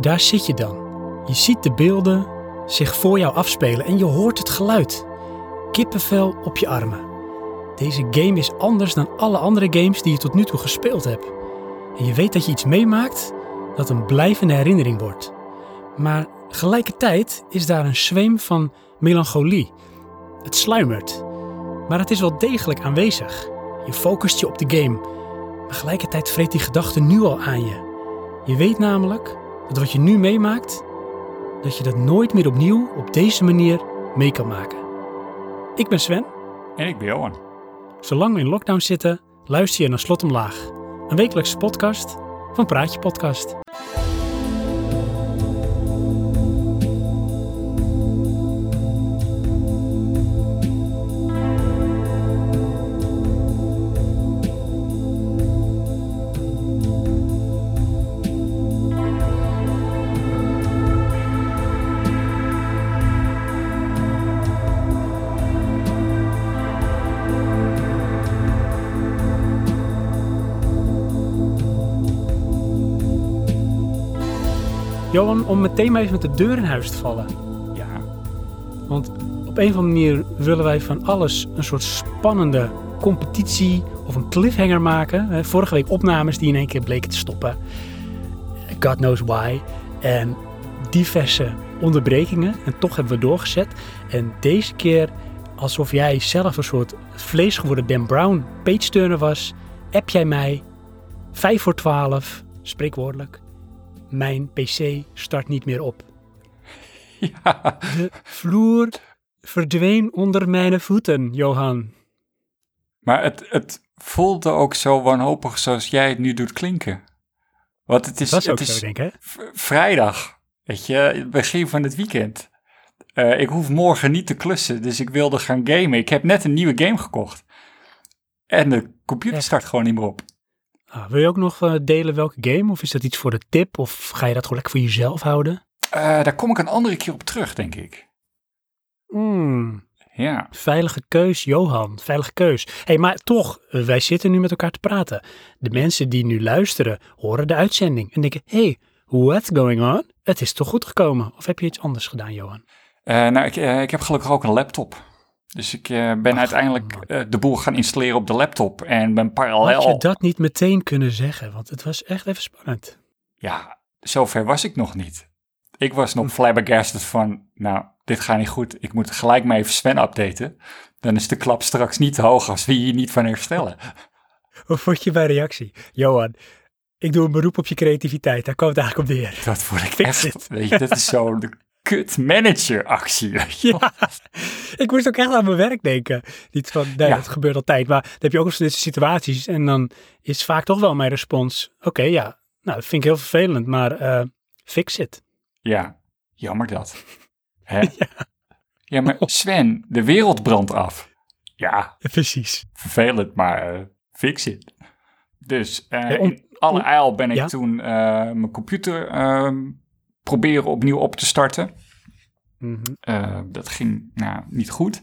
daar zit je dan. Je ziet de beelden zich voor jou afspelen en je hoort het geluid. Kippenvel op je armen. Deze game is anders dan alle andere games die je tot nu toe gespeeld hebt. En je weet dat je iets meemaakt dat een blijvende herinnering wordt. Maar gelijkertijd is daar een zweem van melancholie. Het sluimert, maar het is wel degelijk aanwezig. Je focust je op de game, maar gelijkertijd vreet die gedachte nu al aan je. Je weet namelijk dat wat je nu meemaakt, dat je dat nooit meer opnieuw op deze manier mee kan maken. Ik ben Sven. En ik ben Johan. Zolang we in lockdown zitten, luister je naar Slot Omlaag. Een wekelijkse podcast van Praatje Podcast. Johan, om meteen maar even met de deur in huis te vallen. Ja. Want op een of andere manier willen wij van alles een soort spannende competitie of een cliffhanger maken. Vorige week opnames die in één keer bleken te stoppen. God knows why. En diverse onderbrekingen. En toch hebben we doorgezet. En deze keer, alsof jij zelf een soort vlees geworden Dan Brown page turner was, app jij mij 5 voor 12, spreekwoordelijk. Mijn PC start niet meer op. Ja. De vloer verdween onder mijn voeten, Johan. Maar het, het voelde ook zo wanhopig zoals jij het nu doet klinken. Want het is, Dat het is vrijdag, weet je, het begin van het weekend. Eh, ik hoef morgen niet te klussen, dus ik wilde gaan gamen. Ik heb net een nieuwe game gekocht. En de computer start gewoon niet meer op. Ah, wil je ook nog eh, delen welke game? Of is dat iets voor de tip? Of ga je dat gewoon lekker voor jezelf houden? Eh, daar kom ik een andere keer op terug, denk ik. Hmm, Ja. veilige keus, Johan. Veilige keus. hey, maar toch, eh, wij zitten nu met elkaar te praten. De mensen die nu luisteren, horen de uitzending en denken... hey, what's going on? Het is toch goed gekomen? Of heb je iets anders gedaan, Johan? Nou, ik, ik heb gelukkig ook een laptop. Dus ik eh, ben Ach, uiteindelijk eh, de boel gaan installeren op de laptop. En ben parallel... Had je dat niet meteen kunnen zeggen? Want het was echt even spannend. Ja, zover was ik nog niet. Ik was Hm. nog flabbergasted van, nou, dit gaat niet goed. Ik moet gelijk maar even Sven updaten. Dan is de klap straks niet te hoog als we hier niet van herstellen. Hoe vond je mijn reactie? Johan, ik doe een beroep op je creativiteit. Daar kwam het eigenlijk op neer. Dat vond ik Fix echt, weet je, dat is zo'n kut manager actie. weet je wel. Ja, ik moest ook echt aan mijn werk denken. Niet van, nee, Ja. het gebeurt altijd. Maar dan heb je ook eens deze situaties. En dan is vaak toch wel mijn respons. Oké, ja, nou, dat vind ik heel vervelend. Maar eh, fix it. Ja, jammer dat. Hè? Ja. maar Sven, de wereld brandt af. Ja, Precies. vervelend, maar eh, fix it. Dus eh, Ja, om- in alle om- eil ben ik ja? toen mijn computer ehm, proberen opnieuw op te starten. Mhm. Eh, dat ging nou, niet goed.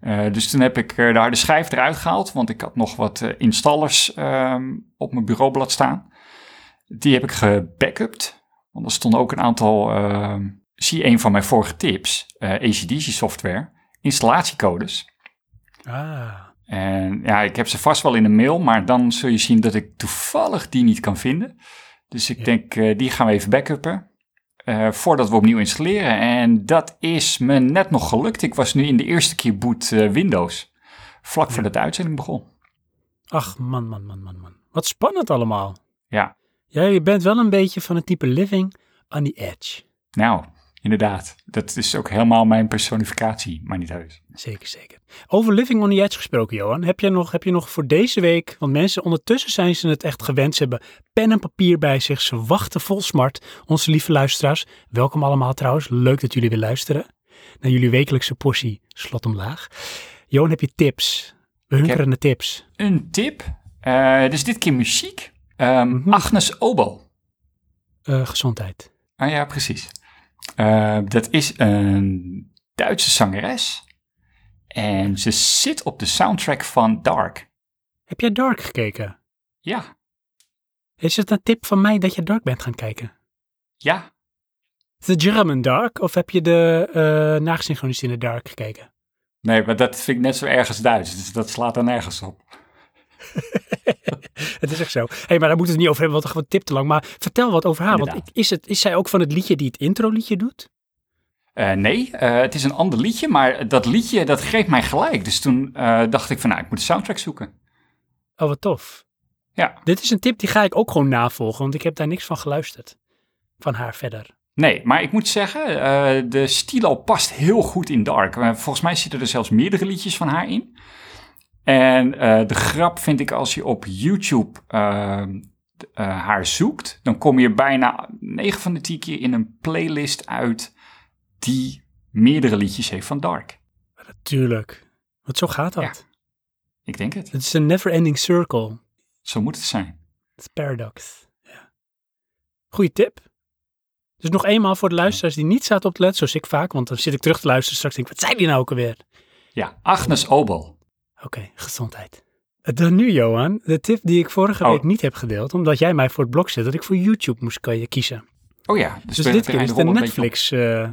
Eh, dus toen heb ik eh, de harde schijf eruit gehaald, want ik had nog wat installers ehm, op mijn bureaublad staan. Die heb ik gebackupt, want er stonden ook een aantal, ehm, zie een van mijn vorige tips, ACDC software, installatiecodes. Ah, En ja, ik heb ze vast wel in een mail, maar dan zul je zien dat ik toevallig die niet kan vinden. Dus ik Ja. denk, die gaan we even backuppen. Eh, voordat we opnieuw installeren. En dat is me net nog gelukt. Ik was nu in de eerste keer boot eh, Windows. Vlak voordat de uitzending begon. ach man, man, man, man, man. Wat spannend allemaal. Ja, je bent wel een beetje van het type living on the edge. nou, inderdaad. Dat is ook helemaal mijn personificatie, maar niet heus. Zeker, zeker. Over Living on the Edge gesproken, Johan. Heb je nog, heb je nog voor deze week, want mensen ondertussen zijn ze het echt gewend. Ze hebben pen en papier bij zich. Ze wachten vol smart. Onze lieve luisteraars, welkom allemaal trouwens. Leuk dat jullie weer luisteren naar jullie wekelijkse portie Slot omlaag. Johan, heb je tips? We hunkeren naar tips. Een tip. eh, dus dit keer muziek. Ehm, Mhm. Agnes Obel. Eh, gezondheid. Ah ja, precies. Eh, dat is een Duitse zangeres. En ze zit op de soundtrack van Dark. Heb jij Dark gekeken? Ja, Is het een tip van mij dat je Dark bent gaan kijken? ja. The German Dark? Of heb je de uh, nagesynchroniseerde Dark gekeken? Nee, maar dat vind ik net zo ergens Duits. Dus dat slaat er nergens op. het is echt zo. hey, maar daar moeten we het niet over hebben, want dan gewoon tip te lang. Maar vertel wat over haar. Want is, het, is zij ook van het liedje die het intro-liedje doet? Uh, nee, uh, het is een ander liedje, maar dat liedje dat greep mij gelijk. Dus toen uh, dacht ik van, nou, ik moet de soundtrack zoeken. Oh, wat tof. Ja. Dit is een tip die ga ik ook gewoon navolgen, want ik heb daar niks van geluisterd. Van haar verder. Nee, maar ik moet zeggen, uh, de stilo past heel goed in Dark. volgens mij zitten er zelfs meerdere liedjes van haar in. En uh, de grap vind ik als je op YouTube uh, haar zoekt, dan kom je bijna 9 van de 10 keer in een playlist uit die meerdere liedjes heeft van Dark. Natuurlijk, want zo gaat dat. Ja, ik denk het. Het is een never-ending circle. Zo moet het zijn. Het is paradox. Ja. Goeie tip. Dus nog eenmaal voor de luisteraars die niet zaten op te letten, zoals ik vaak, want dan zit ik terug te luisteren straks denk ik, wat zei die nou ook alweer? Ja, Agnes Obel. Oké, okay, gezondheid. Dan nu, Johan, de tip die ik vorige oh. week niet heb gedeeld, omdat jij mij voor het blok zet dat ik voor YouTube moest kiezen. Oh ja, dus, dus dit keer is het een Netflix. Uh,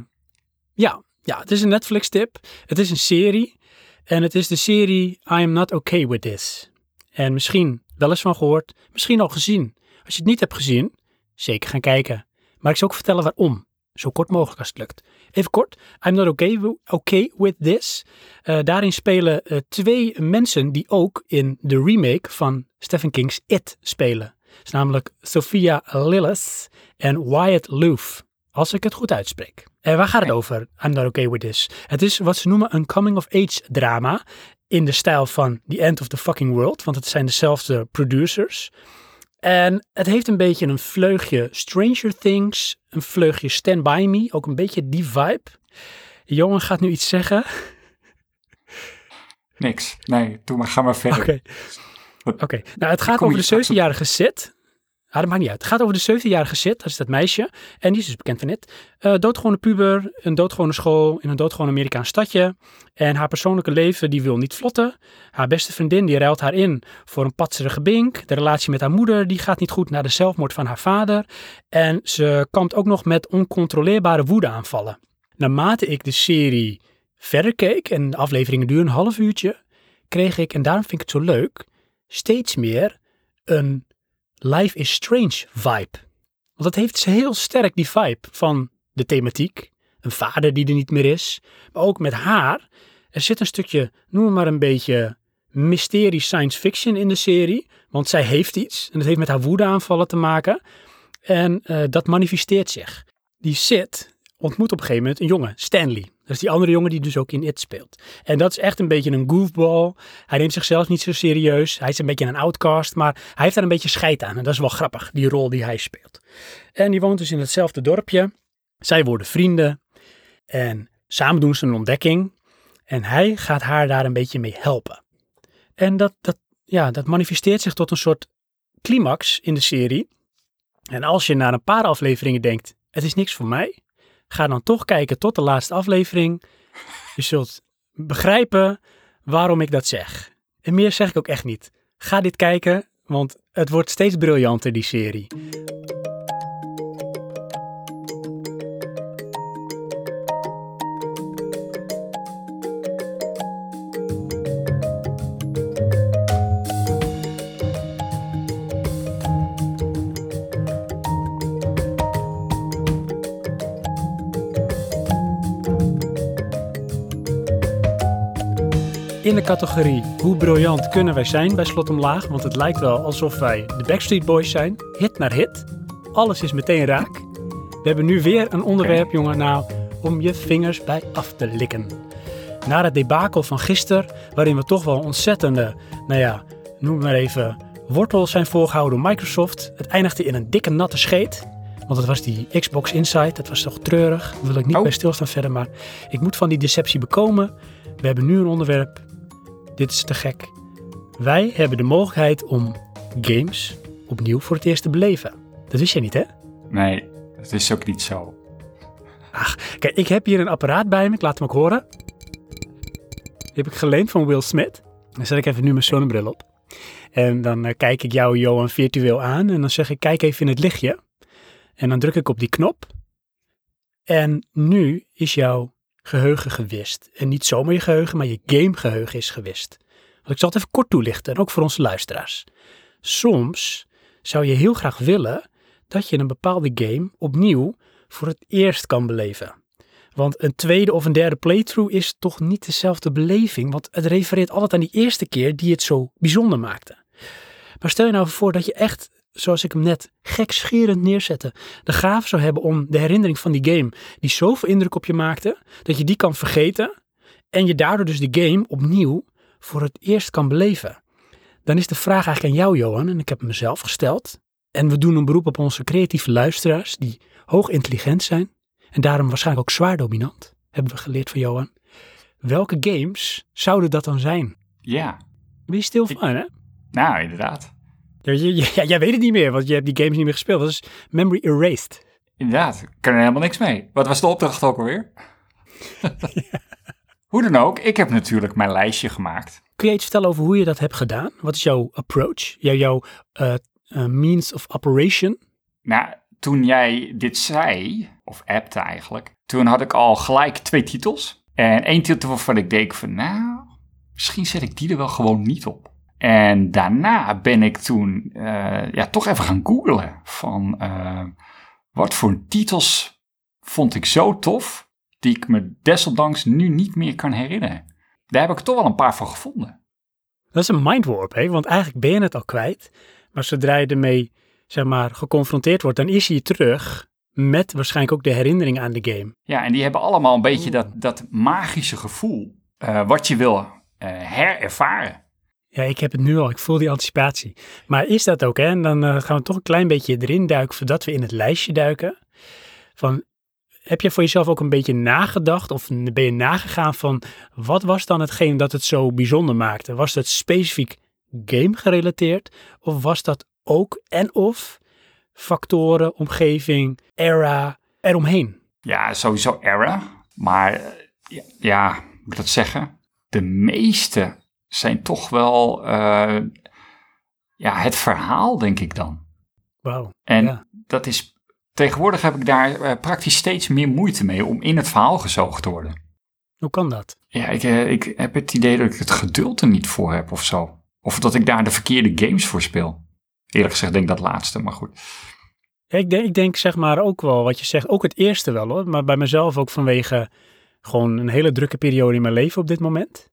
ja, ja, het is een Netflix-tip. Het is een serie en het is de serie I Am Not Okay With This. En misschien wel eens van gehoord, misschien al gezien. Als je het niet hebt gezien, zeker gaan kijken. Maar ik zal ook vertellen waarom. Zo kort mogelijk als het lukt. Even kort, I'm not okay, okay with this. Uh, daarin spelen uh, twee mensen die ook in de remake van Stephen King's It spelen. Dat is namelijk Sophia Lillis en Wyatt Loof, als ik het goed uitspreek. En waar gaat het over, I'm not okay with this? Het is wat ze noemen een coming-of-age drama in de stijl van The End of the Fucking World, want het zijn dezelfde producers. En het heeft een beetje een vleugje Stranger Things, een vleugje Stand By Me, ook een beetje die vibe. Johan gaat nu iets zeggen. Niks. Nee, doe maar, ga maar verder. Oké. Okay. okay. Nou, het gaat over de 17-jarige Sid. Ah, dat maakt niet uit. Het gaat over de 17-jarige Sid, dat is dat meisje. En die is dus bekend van net. Uh, doodgewone puber, een doodgewone school in een doodgewoon Amerikaans stadje. En haar persoonlijke leven, die wil niet vlotten. Haar beste vriendin, die ruilt haar in voor een patserige bink. De relatie met haar moeder, die gaat niet goed na de zelfmoord van haar vader. En ze kampt ook nog met oncontroleerbare woedeaanvallen. Naarmate ik de serie verder keek, en de afleveringen duren een half uurtje, kreeg ik, en daarom vind ik het zo leuk, steeds meer een Life is Strange vibe. Want dat heeft heel sterk die vibe van de thematiek. Een vader die er niet meer is. Maar ook met haar. Er zit een stukje, noem maar een beetje mysterie science fiction in de serie. Want zij heeft iets. En dat heeft met haar woedeaanvallen te maken. En uh, dat manifesteert zich. Die Sid ontmoet op een gegeven moment een jongen, Stanley. Dat is die andere jongen die dus ook in It speelt. En dat is echt een beetje een goofball. Hij neemt zichzelf niet zo serieus. Hij is een beetje een outcast, maar hij heeft daar een beetje scheid aan. En dat is wel grappig, die rol die hij speelt. En die woont dus in hetzelfde dorpje. Zij worden vrienden. En samen doen ze een ontdekking. En hij gaat haar daar een beetje mee helpen. En dat, dat, ja, dat manifesteert zich tot een soort climax in de serie. En als je na een paar afleveringen denkt, het is niks voor mij, Ga dan toch kijken tot de laatste aflevering. Je zult begrijpen waarom ik dat zeg. En meer zeg ik ook echt niet. Ga dit kijken, want het wordt steeds briljanter, die serie. De categorie hoe briljant kunnen wij zijn bij Slot Omlaag. Want het lijkt wel alsof wij de Backstreet Boys zijn. Hit naar hit. Alles is meteen raak. We hebben nu weer een onderwerp, jongen, nou, om je vingers bij af te likken. Na het debakel van gisteren, waarin we toch wel ontzettende, nou ja, noem maar even, wortels zijn voorgehouden door Microsoft. Het eindigde in een dikke natte scheet. Want het was die Xbox Inside, dat was toch treurig. Daar wil ik niet oh. bij stilstaan verder, maar ik moet van die deceptie bekomen. We hebben nu een onderwerp dit is te gek. Wij hebben de mogelijkheid om games opnieuw voor het eerst te beleven. Dat wist je niet, hè? Nee, dat is ook niet zo. Ach, kijk, ik heb hier een apparaat bij me. Ik laat hem ook horen. Die heb ik geleend van Will Smith. Dan zet ik even nu mijn zonnebril op. En dan uh, kijk ik jou, Johan, virtueel aan. En dan zeg ik, kijk even in het lichtje. En dan druk ik op die knop. En nu is jouw geheugen gewist. En niet zomaar je geheugen, maar je gamegeheugen is gewist. Want ik zal het even kort toelichten, en ook voor onze luisteraars. Soms zou je heel graag willen dat je een bepaalde game opnieuw voor het eerst kan beleven. Want een tweede of een derde playthrough is toch niet dezelfde beleving, want het refereert altijd aan die eerste keer die het zo bijzonder maakte. Maar stel je nou voor dat je echt, zoals ik hem net gekscherend neerzette, de gave zou hebben om de herinnering van die game, die zoveel indruk op je maakte, dat je die kan vergeten en je daardoor dus de game opnieuw voor het eerst kan beleven. Dan is de vraag eigenlijk aan jou, Johan, en ik heb hem mezelf gesteld. En we doen een beroep op onze creatieve luisteraars, die hoog intelligent zijn en daarom waarschijnlijk ook zwaar dominant, hebben we geleerd van Johan. Welke games zouden dat dan zijn? Ja, Ben je stil van, hè? nou inderdaad. Jij weet het niet meer, want je hebt die games niet meer gespeeld. Dat is memory erased. Inderdaad, ik kan er helemaal niks mee. Wat was de opdracht ook alweer? Hoe dan ook, ik heb natuurlijk mijn lijstje gemaakt. Kun je iets vertellen over hoe je dat hebt gedaan? Wat is jouw approach? Jouw, jouw eh, eh, means of operation? Nou, toen jij dit zei, of appte eigenlijk, toen had ik al gelijk twee titels. En één titel waarvan ik denk van, nou, misschien zet ik die er wel gewoon niet op. En daarna ben ik toen eh, ja, toch even gaan googlen van eh, wat voor titels vond ik zo tof, die ik me desondanks nu niet meer kan herinneren. Daar heb ik toch wel een paar van gevonden. Dat is een mindwarp, hè? want eigenlijk ben je het al kwijt. Maar zodra je ermee zeg maar, geconfronteerd wordt, dan is hij terug met waarschijnlijk ook de herinnering aan de game. Ja, en die hebben allemaal een beetje dat, dat magische gevoel eh, wat je wil herervaren. Ja, ik heb het nu al. Ik voel die anticipatie. Maar is dat ook, hè? En dan eh, gaan we toch een klein beetje erin duiken voordat we in het lijstje duiken. Van, heb je voor jezelf ook een beetje nagedacht of ben je nagegaan van wat was dan hetgeen dat het zo bijzonder maakte? Was dat specifiek game gerelateerd of was dat ook en of factoren, omgeving, era eromheen? Ja, sowieso era. Maar ja, moet ik dat zeggen? De meeste zijn toch wel eh, ja, het verhaal, denk ik dan. Wauw. En Ja. dat is. Tegenwoordig heb ik daar eh, praktisch steeds meer moeite mee om in het verhaal gezogen te worden. Hoe kan dat? Ja, ik, eh, ik heb het idee dat ik het geduld er niet voor heb of zo. Of dat ik daar de verkeerde games voor speel. Eerlijk gezegd denk ik dat laatste, maar goed. Ik, denk, ik denk zeg maar ook wel wat je zegt, ook het eerste wel hoor, maar bij mezelf ook vanwege gewoon een hele drukke periode in mijn leven op dit moment.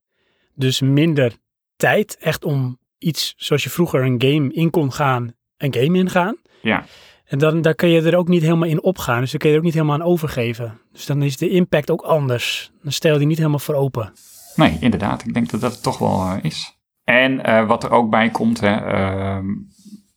Dus minder tijd echt om iets zoals je vroeger een game in kon gaan, een game ingaan. Ja, En dan, dan kun je er ook niet helemaal in opgaan, dus dan kun je er ook niet helemaal aan overgeven. Dus dan is de impact ook anders. Dan stel je die niet helemaal voor open. nee, inderdaad. Ik denk dat dat het toch wel eh, is. En eh, wat er ook bij komt, hè, ehm,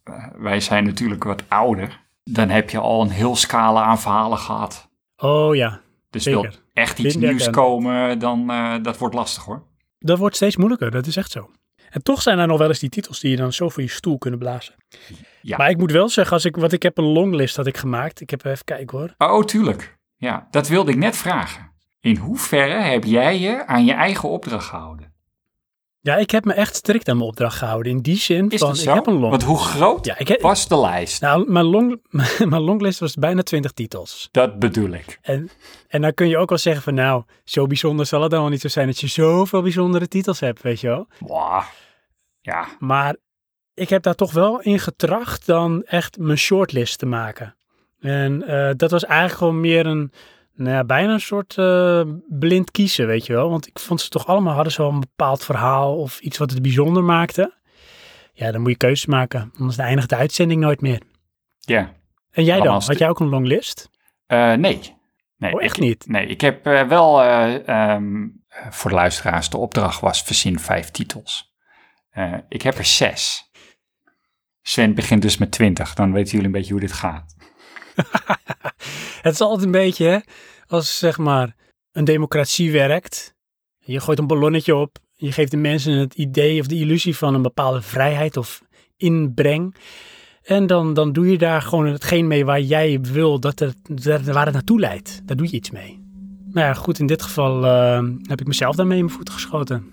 eh, wij zijn natuurlijk wat ouder. Dan heb je al een heel scala aan verhalen gehad. Oh ja, Dus wil echt iets nieuws en- komen, dan dat wordt lastig hoor. Dat wordt steeds moeilijker, dat is echt zo. En toch zijn er nog wel eens die titels die je dan zo voor je stoel kunnen blazen. Ja. Maar ik moet wel zeggen, als ik, want ik heb een longlist had ik gemaakt. Ik heb even kijken hoor. Oh, tuurlijk. Ja, dat wilde ik net vragen. In hoeverre heb jij je aan je eigen opdracht gehouden? Ja, ik heb me echt strikt aan mijn opdracht gehouden. In die zin Is van, dat ik heb een long. Want hoe groot Ja, ik heb, was de lijst? nou, mijn, long, mijn longlist was bijna 20 titels. Dat bedoel ik. En, en dan kun je ook wel zeggen van, nou, zo bijzonder zal het dan wel niet zo zijn dat je zoveel bijzondere titels hebt, weet je wel. Wow. Ja, Maar ik heb daar toch wel in getracht dan echt mijn shortlist te maken. En eh, dat was eigenlijk gewoon meer een, nou ja, bijna een soort eh, blind kiezen, weet je wel. Want ik vond ze toch allemaal hadden zo een bepaald verhaal of iets wat het bijzonder maakte. Ja, dan moet je keuzes maken, anders eindigt de uitzending nooit meer. ja. En jij dan? Had jij ook een longlist? Eh, nee. nee. Oh, echt ik, niet? Nee, ik heb eh, wel eh, ehm, eh, voor de luisteraars, de opdracht was verzin vijf titels. Ik heb er zes. Sven begint dus met twintig, dan weten jullie een beetje hoe dit gaat. Het is altijd een beetje, hè, als zeg maar een democratie werkt. Je gooit een ballonnetje op. Je geeft de mensen het idee of de illusie van een bepaalde vrijheid of inbreng. En dan, dan doe je daar gewoon hetgeen mee waar jij wil dat het, waar het naartoe leidt. Daar doe je iets mee. Nou ja, goed, in dit geval eh, heb ik mezelf daarmee in mijn voeten geschoten.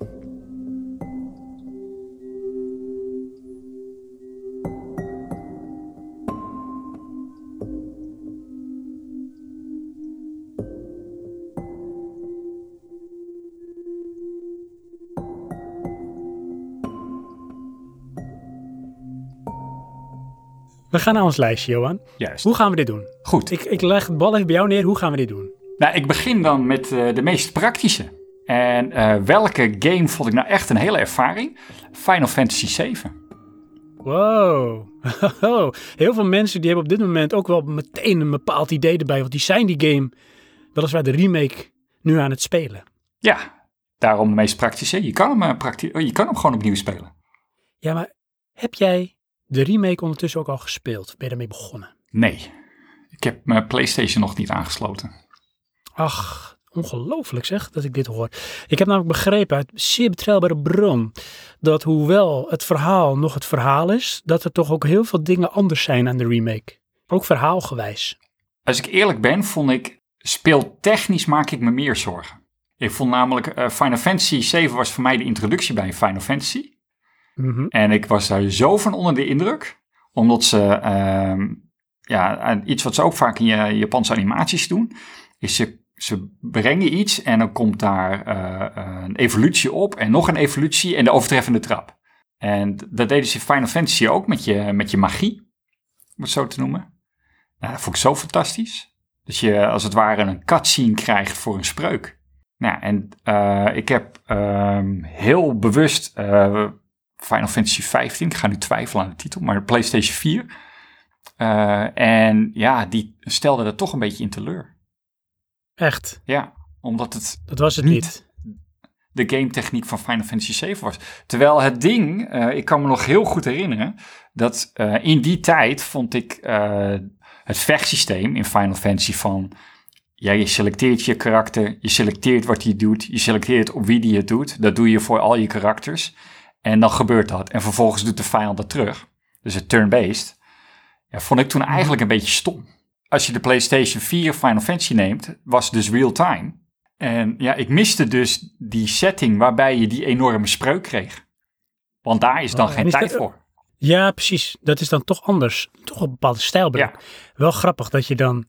We gaan naar ons lijstje, Johan. Juist. Hoe gaan we dit doen? Goed. Ik, ik leg het bal even bij jou neer. Hoe gaan we dit doen? Nou, ik begin dan met eh, de meest praktische. En eh, welke game vond ik nou echt een hele ervaring? Final Fantasy 7. Wow. Heel veel mensen die hebben op dit moment ook wel meteen een bepaald idee erbij. Want die zijn die game, weliswaar de remake, nu aan het spelen. Ja, daarom de meest praktische. Je kan hem, eh, oh, je kan hem gewoon opnieuw spelen. Ja, maar heb jij de remake ondertussen ook al gespeeld? Ben je daarmee begonnen? Nee, ik heb mijn PlayStation nog niet aangesloten. Ach, ongelooflijk zeg dat ik dit hoor. Ik heb namelijk begrepen uit zeer betrouwbare bron dat hoewel het verhaal nog het verhaal is, dat er toch ook heel veel dingen anders zijn aan de remake. Ook verhaalgewijs. Als ik eerlijk ben, vond ik, speeltechnisch maak ik me meer zorgen. Ik vond namelijk, eh, Final Fantasy 7 was voor mij de introductie bij Final Fantasy. Mhm. En ik was daar zo van onder de indruk, omdat ze, ehm, ja, iets wat ze ook vaak in je Japanse animaties doen, is ze, ze brengen iets en dan komt daar eh, een evolutie op en nog een evolutie en de overtreffende trap. En dat deden ze in Final Fantasy ook met je, met je magie, om het zo te noemen. Nou, dat vond ik zo fantastisch. Dat je als het ware een cutscene krijgt voor een spreuk. Nou, en eh, ik heb ehm, heel bewust eh, Final Fantasy 15, ik ga nu twijfelen aan de titel, maar PlayStation 4. Eh, en ja, die stelde er toch een beetje in teleur. Echt, Ja, omdat het dat was het Niet. niet. de game techniek van Final Fantasy 7 was. Terwijl het ding, eh, ik kan me nog heel goed herinneren, dat eh, in die tijd vond ik het vechtsysteem in Final Fantasy van, ja, je selecteert je karakter, je selecteert wat hij doet, je selecteert op wie die het doet. Dat doe je voor al je karakters. En dan gebeurt dat. En vervolgens doet de vijand dat terug. Dus het turn-based. Ja, vond ik toen eigenlijk een beetje stom. Als je de PlayStation 4 Final Fantasy neemt, was het dus real-time. En ja, ik miste dus die setting waarbij je die enorme spreuk kreeg. Want daar is dan Oh, en geen tijd dat- voor. Ja, precies. Dat is dan toch anders. Toch een bepaalde stijlbreuk. Ja. Wel grappig dat je dan,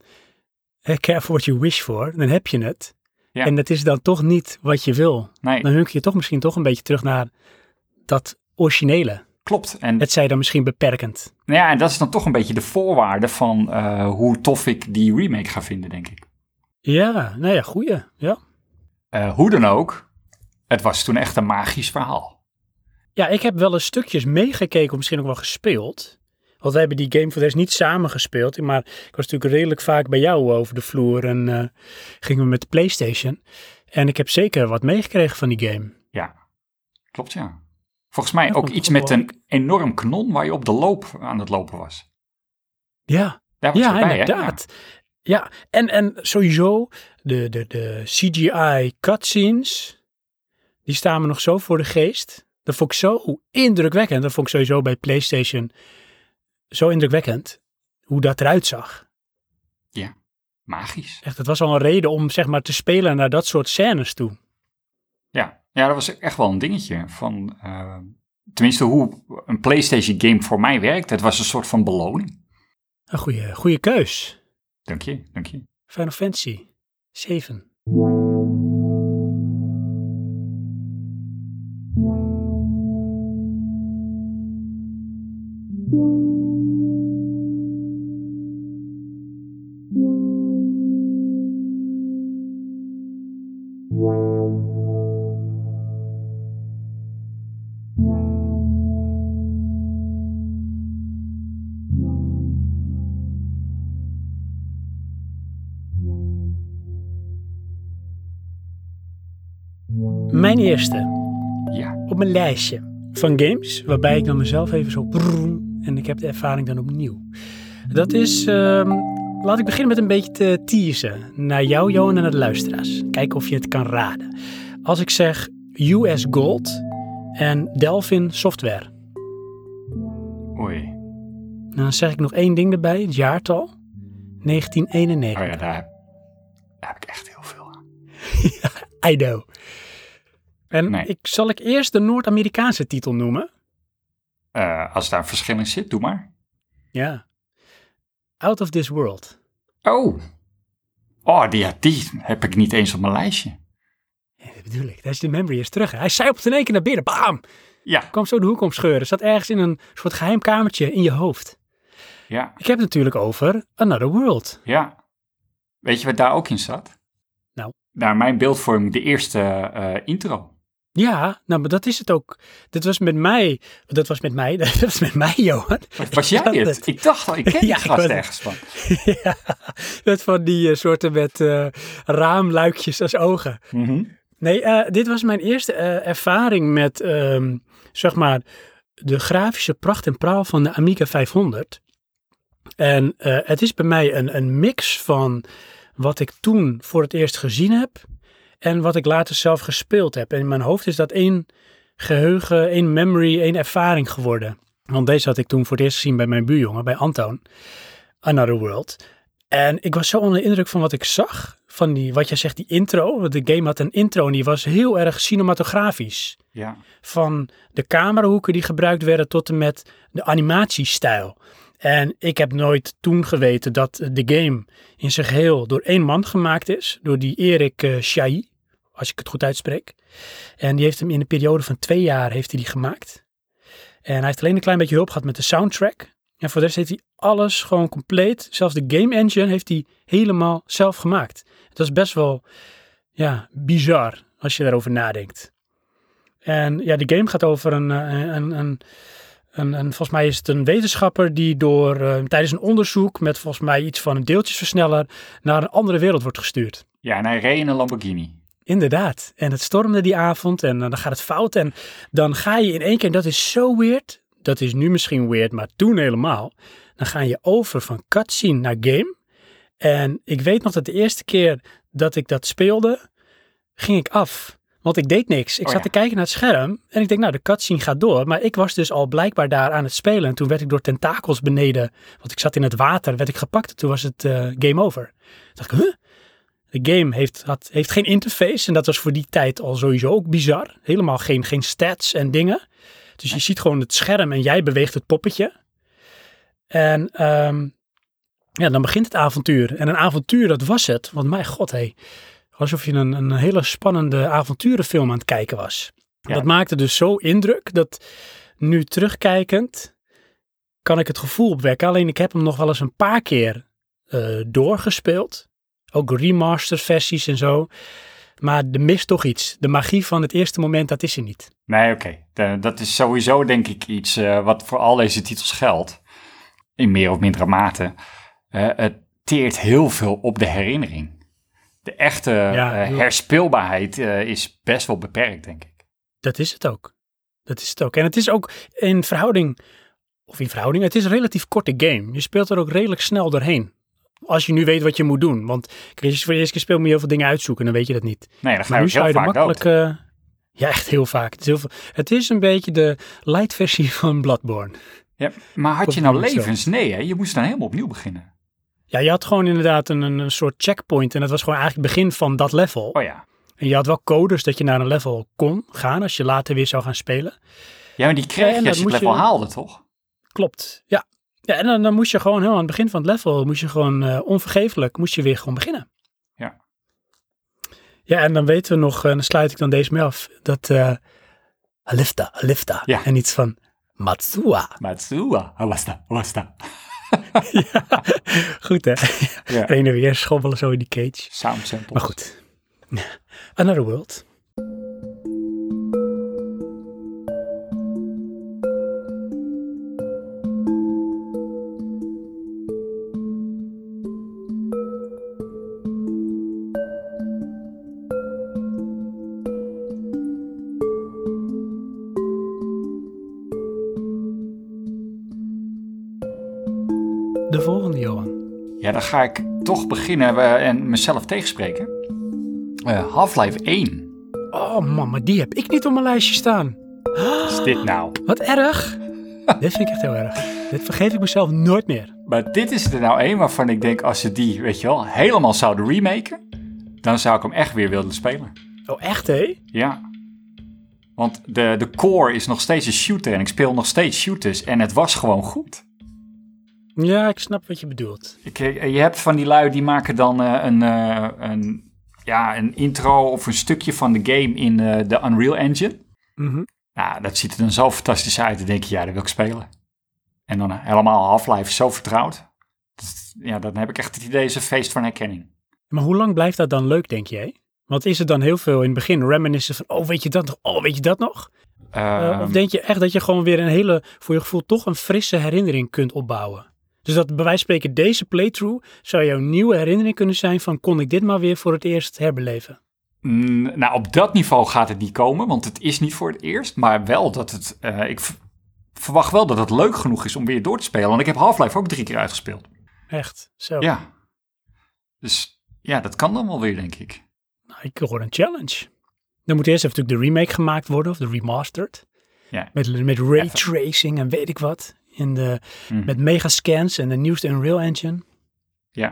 eh, careful what you wish for, dan heb je het. Ja. En dat is dan toch niet wat je wil. Nee, Dan hunk je toch misschien toch een beetje terug naar dat originele. klopt. En, Het zij dan misschien beperkend. nou ja, en dat is dan toch een beetje de voorwaarde van eh, hoe tof ik die remake ga vinden, denk ik. Ja, nou ja, goeie. Ja. Eh, hoe dan ook, het was toen echt een magisch verhaal. ja, ik heb wel eens stukjes meegekeken, of misschien ook wel gespeeld. Want we hebben die game voor de rest niet samen gespeeld. Maar ik was natuurlijk redelijk vaak bij jou over de vloer en eh, gingen we met de Playstation. En ik heb zeker wat meegekregen van die game. Ja, klopt ja. Volgens mij ook iets met een enorm kanon waar je op de loop aan het lopen was. Ja, Daar was ja bij, inderdaad. Ja, en, en sowieso de, de, de CGI cutscenes, die staan me nog zo voor de geest. Dat vond ik zo indrukwekkend. Dat vond ik sowieso bij PlayStation zo indrukwekkend. Hoe dat eruit zag. Ja, magisch. Echt, het was al een reden om zeg maar te spelen naar dat soort scènes toe. Ja, ja dat was echt wel een dingetje. Van, eh, tenminste, hoe een PlayStation game voor mij werkt. Het was een soort van beloning. Een goede, goede keus. Dank je, dank je. Final Fantasy 7. Eerste Ja, op mijn lijstje van games, waarbij ik dan mezelf even zo en ik heb de ervaring dan opnieuw. Dat is, ehm, laat ik beginnen met een beetje te teasen naar jou, Johan, en naar de luisteraars. Kijken of je het kan raden. Als ik zeg US Gold en Delphin Software, oei. dan zeg ik nog één ding erbij, het jaartal. 1991. Oh ja, daar, daar heb ik echt heel veel aan. I know. En Nee. ik, zal ik eerst de Noord-Amerikaanse titel noemen? Eh, als daar een verschil in zit, doe maar. Ja. Out of this world. Oh. Oh, die, die heb ik niet eens op mijn lijstje. Ja, dat bedoel ik. Daar is de memory is terug. hè. Hij zei op het in één keer naar binnen. Bam! Ja, Kwam zo de hoek omscheuren. Zat ergens in een soort geheim kamertje in je hoofd. Ja, Ik heb het natuurlijk over Another World. ja. Weet je wat daar ook in zat? Nou? Naar mijn beeldvorming de eerste eh, intro. Ja, nou, maar dat is het ook. Dit was met mij. Dat was met mij. Dat was met mij, Johan. Was jij het? het. Ik dacht al, ik ken die Ja, gast ergens van. ja, met van die eh, soorten met eh, raamluikjes als ogen. Mhm. Nee, eh, dit was mijn eerste ervaring met, ehm, zeg maar, de grafische pracht en praal van de Amiga 500. En het is bij mij een, een mix van wat ik toen voor het eerst gezien heb en wat ik later zelf gespeeld heb. En in mijn hoofd is dat één geheugen, één memory, één ervaring geworden. Want deze had ik toen voor het eerst gezien bij mijn buurjongen, bij Antoon. Another World. En ik was zo onder de indruk van wat ik zag. Van die, wat jij zegt, die intro. Want de game had een intro en die was heel erg cinematografisch. Ja, Van de camerahoeken die gebruikt werden tot en met de animatiestijl. En ik heb nooit toen geweten dat de game in zijn geheel door één man gemaakt is. Door die Erik eh Chailly, als ik het goed uitspreek. En die heeft hem in een periode van twee jaar heeft hij die gemaakt. En hij heeft alleen een klein beetje hulp gehad met de soundtrack. En voor de rest heeft hij alles gewoon compleet. Zelfs de game engine heeft hij helemaal zelf gemaakt. Dat is best wel ja, bizar als je daarover nadenkt. En ja, de game gaat over een, eh, een, een, een, een volgens mij is het een wetenschapper die door, eh, tijdens een onderzoek met volgens mij iets van een deeltjesversneller naar een andere wereld wordt gestuurd. ja en hij reed in een Lamborghini. Inderdaad. En het stormde die avond en eh, dan gaat het fout. En dan ga je in één keer, en dat is zo weird. Dat is nu misschien weird, maar toen helemaal. Dan ga je over van cutscene naar game. En ik weet nog dat de eerste keer dat ik dat speelde, ging ik af. Want ik deed niks. Ik Oh zat ja. te kijken naar het scherm en ik denk, nou, de cutscene gaat door. Maar ik was dus al blijkbaar daar aan het spelen. En toen werd ik door tentakels beneden, want ik zat in het water, werd ik gepakt. En toen was het eh, game over. Toen dacht ik, huh? De game heeft, had, heeft geen interface en dat was voor die tijd al sowieso ook bizar. Helemaal geen, geen stats en dingen. Dus je ziet gewoon het scherm en jij beweegt het poppetje. En ehm, ja, dan begint het avontuur. En een avontuur, dat was het. Want mijn god, hé. Alsof je een, een hele spannende avonturenfilm aan het kijken was. Ja. Dat maakte dus zo indruk dat nu terugkijkend kan ik het gevoel opwekken. Alleen ik heb hem nog wel eens een paar keer eh, doorgespeeld. Ook remastered versies en zo. Maar er mist toch iets. De magie van het eerste moment, dat is er niet. Nee, oké. Dat is sowieso denk ik iets eh, wat voor al deze titels geldt. In meer of mindere mate. Eh, het teert heel veel op de herinnering. De echte Ja, eh, herspeelbaarheid is best wel beperkt, denk ik. Dat is het ook. Dat is het ook. En het is ook in verhouding, of in verhouding, het is een relatief korte game. Je speelt er ook redelijk snel doorheen. Als je nu weet wat je moet doen. Want als je voor de eerste keer speelt, moet je heel veel dingen uitzoeken. Dan weet je dat niet. Nee, dan ga je nu heel je vaak makkelijk... eh, ja, echt heel vaak. Het is, heel veel, het is een beetje de light versie van Bloodborne. Ja, maar had je nou levens? Nee, hè? je moest dan helemaal opnieuw beginnen. Ja, je had gewoon inderdaad een, een, soort checkpoint. En dat was gewoon eigenlijk het begin van dat level. Oh ja. En je had wel codes dat je naar een level kon gaan als je later weer zou gaan spelen. Ja, maar die kreeg je dat als je het level je- haalde, toch? Klopt, ja. Ja, en dan, dan moest je gewoon helemaal aan het begin van het level, moest je gewoon eh, onvergeeflijk, moest je weer gewoon beginnen. Ja. Ja, en dan weten we nog, en dan sluit ik dan deze mee af, dat eh Alifta, Alifta, Ja. en iets van Matsua. Matsua, Awasta, Awasta. ja, goed hè. Ja. Heen en weer schobbelen zo in die cage. Sound samples. Maar goed. Another World. Ga ik toch beginnen eh, en mezelf tegenspreken. Eh, Half-Life 1. Oh man, maar die heb ik niet op mijn lijstje staan. Wat is dit nou? Wat erg. Dit vind ik echt heel erg. Dit vergeef ik mezelf nooit meer. Maar dit is er nou één waarvan ik denk, als ze die, weet je wel, helemaal zouden remaken, dan zou ik hem echt weer willen spelen. Oh, echt hé? Ja. Want de, de core is nog steeds een shooter en ik speel nog steeds shooters en het was gewoon goed. Ja, ik snap wat je bedoelt. Ik, eh, je hebt van die lui die maken dan eh, een, eh, een, ja, een intro of een stukje van de game in de Unreal Engine. Mhm. Nou, dat ziet er dan zo fantastisch uit. Dan denk je, ja, dat wil ik spelen. En dan helemaal Half-Life zo vertrouwd. Dat- ja, dan heb ik echt het idee, is een feest van herkenning. Maar hoe lang blijft dat dan leuk, denk jij? Want is het dan heel veel in het begin reminiscen van, oh weet je dat nog, oh weet je dat nog? Eh, Ehm, of denk je echt dat je gewoon weer een hele, voor je gevoel toch een frisse herinnering kunt opbouwen? Dus dat bij wijze van spreken deze playthrough zou jouw nieuwe herinnering kunnen zijn van, kon ik dit maar weer voor het eerst herbeleven? Mm, nou, op dat niveau gaat het niet komen, want het is niet voor het eerst. Maar wel dat het. eh, ik verwacht wel dat het leuk genoeg is om weer door te spelen. Want ik heb Half-Life ook drie keer uitgespeeld. Echt, zo. Ja. Dus ja, dat kan dan wel weer, denk ik. Nou, ik hoor een challenge. Dan moet eerst even natuurlijk de remake gemaakt worden, of de remastered. Ja. Met, met ray tracing en weet ik wat. In de, Mhm. Met megascans en de nieuwste Unreal Engine. Ja.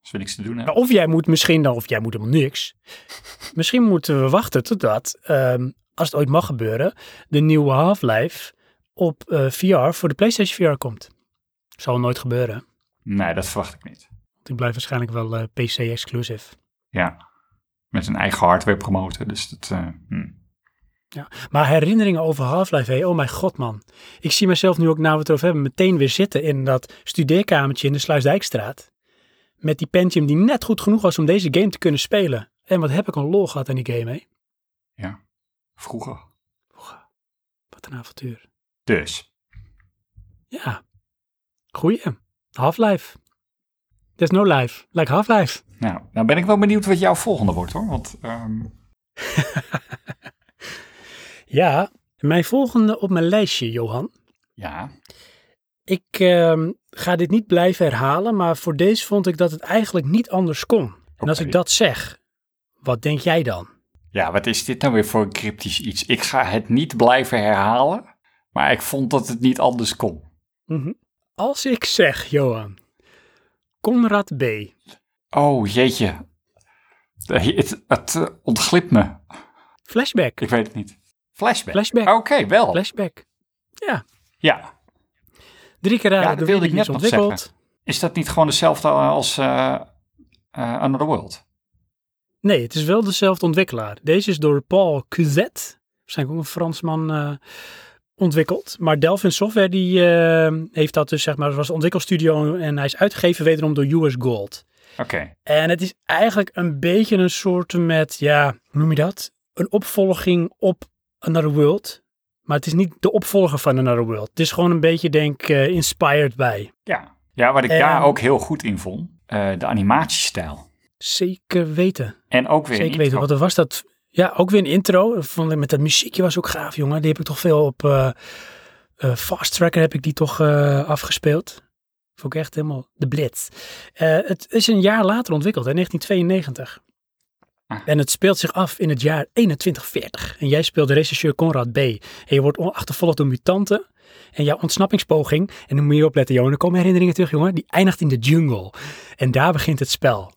Als we niks te doen hebben. of jij moet misschien dan, of jij moet helemaal niks. Misschien moeten we wachten totdat, ehm, als het ooit mag gebeuren, de nieuwe Half-Life op eh, VR voor de PlayStation VR komt. Zal nooit gebeuren. Nee, dat verwacht ik niet. Want die blijft waarschijnlijk wel eh, PC-exclusive. Ja. Met een eigen hardware promoten. Dus dat. eh, hm. Maar herinneringen over Half-Life, hé, oh mijn god man. Ik zie mezelf nu ook, nou we het erover hebben, meteen weer zitten in dat studeerkamertje in de Sluisdijkstraat. Met die Pentium die net goed genoeg was om deze game te kunnen spelen. En wat heb ik een lol gehad aan die game, hé. Vroeger. Wat een avontuur. Dus. Ja, goeie. Half-Life. There's no life, like Half-Life. Nou, nou ben ik wel benieuwd wat jouw volgende wordt hoor. Want ehm, Ja, mijn volgende op mijn lijstje, Johan. ja, Ik ehm, ga dit niet blijven herhalen, maar voor deze vond ik dat het eigenlijk niet anders kon. En als ik dat zeg, wat denk jij dan? Ja, wat is dit nou weer voor een cryptisch iets? Ik ga het niet blijven herhalen, maar ik vond dat het niet anders kon. Mhm. Als ik zeg, Johan, Conrad B. Oh, jeetje. Eh, Het, het eh, ontglipt me. Flashback. Ik weet het niet. Flashback. Flashback. Oké, wel. Flashback. Ja, Ja. drie keer raden Ja, dat wilde ik net nog ontwikkeld. Is dat niet gewoon hetzelfde als eh, Another World? Nee, het is wel dezelfde ontwikkelaar. Deze is door Paul Cuzet, waarschijnlijk ook een Fransman, eh, ontwikkeld. Maar Delphin Software die heeft dat dus, zeg maar, was een ontwikkelstudio en hij is uitgegeven wederom door US Gold. Oké. En het is eigenlijk een beetje een soort met, ja, hoe noem je dat? Een opvolging op Another World. Maar het is niet de opvolger van Another World. Het is gewoon een beetje, denk ik, eh, inspired bij. Ja. ja, wat ik En- daar ook heel goed in vond, eh, de animatiestijl. Zeker weten. En ook weer Zeker weten. intro. Wat was dat? Ja, ook weer een intro. Met dat muziekje was ook gaaf, jongen. Die heb ik toch veel op eh, Fast Tracker heb ik die toch afgespeeld. Vond ik echt helemaal de blitz. Het is een jaar later ontwikkeld, in 1992. Ah. En het speelt zich af in het jaar 2140. En jij speelt de regisseur Conrad B. En je wordt achtervolgd door mutanten. En jouw ontsnappingspoging, en dan moet je opletten, Johan, er komen herinneringen terug, jongen, die eindigt in de jungle. En daar begint het spel.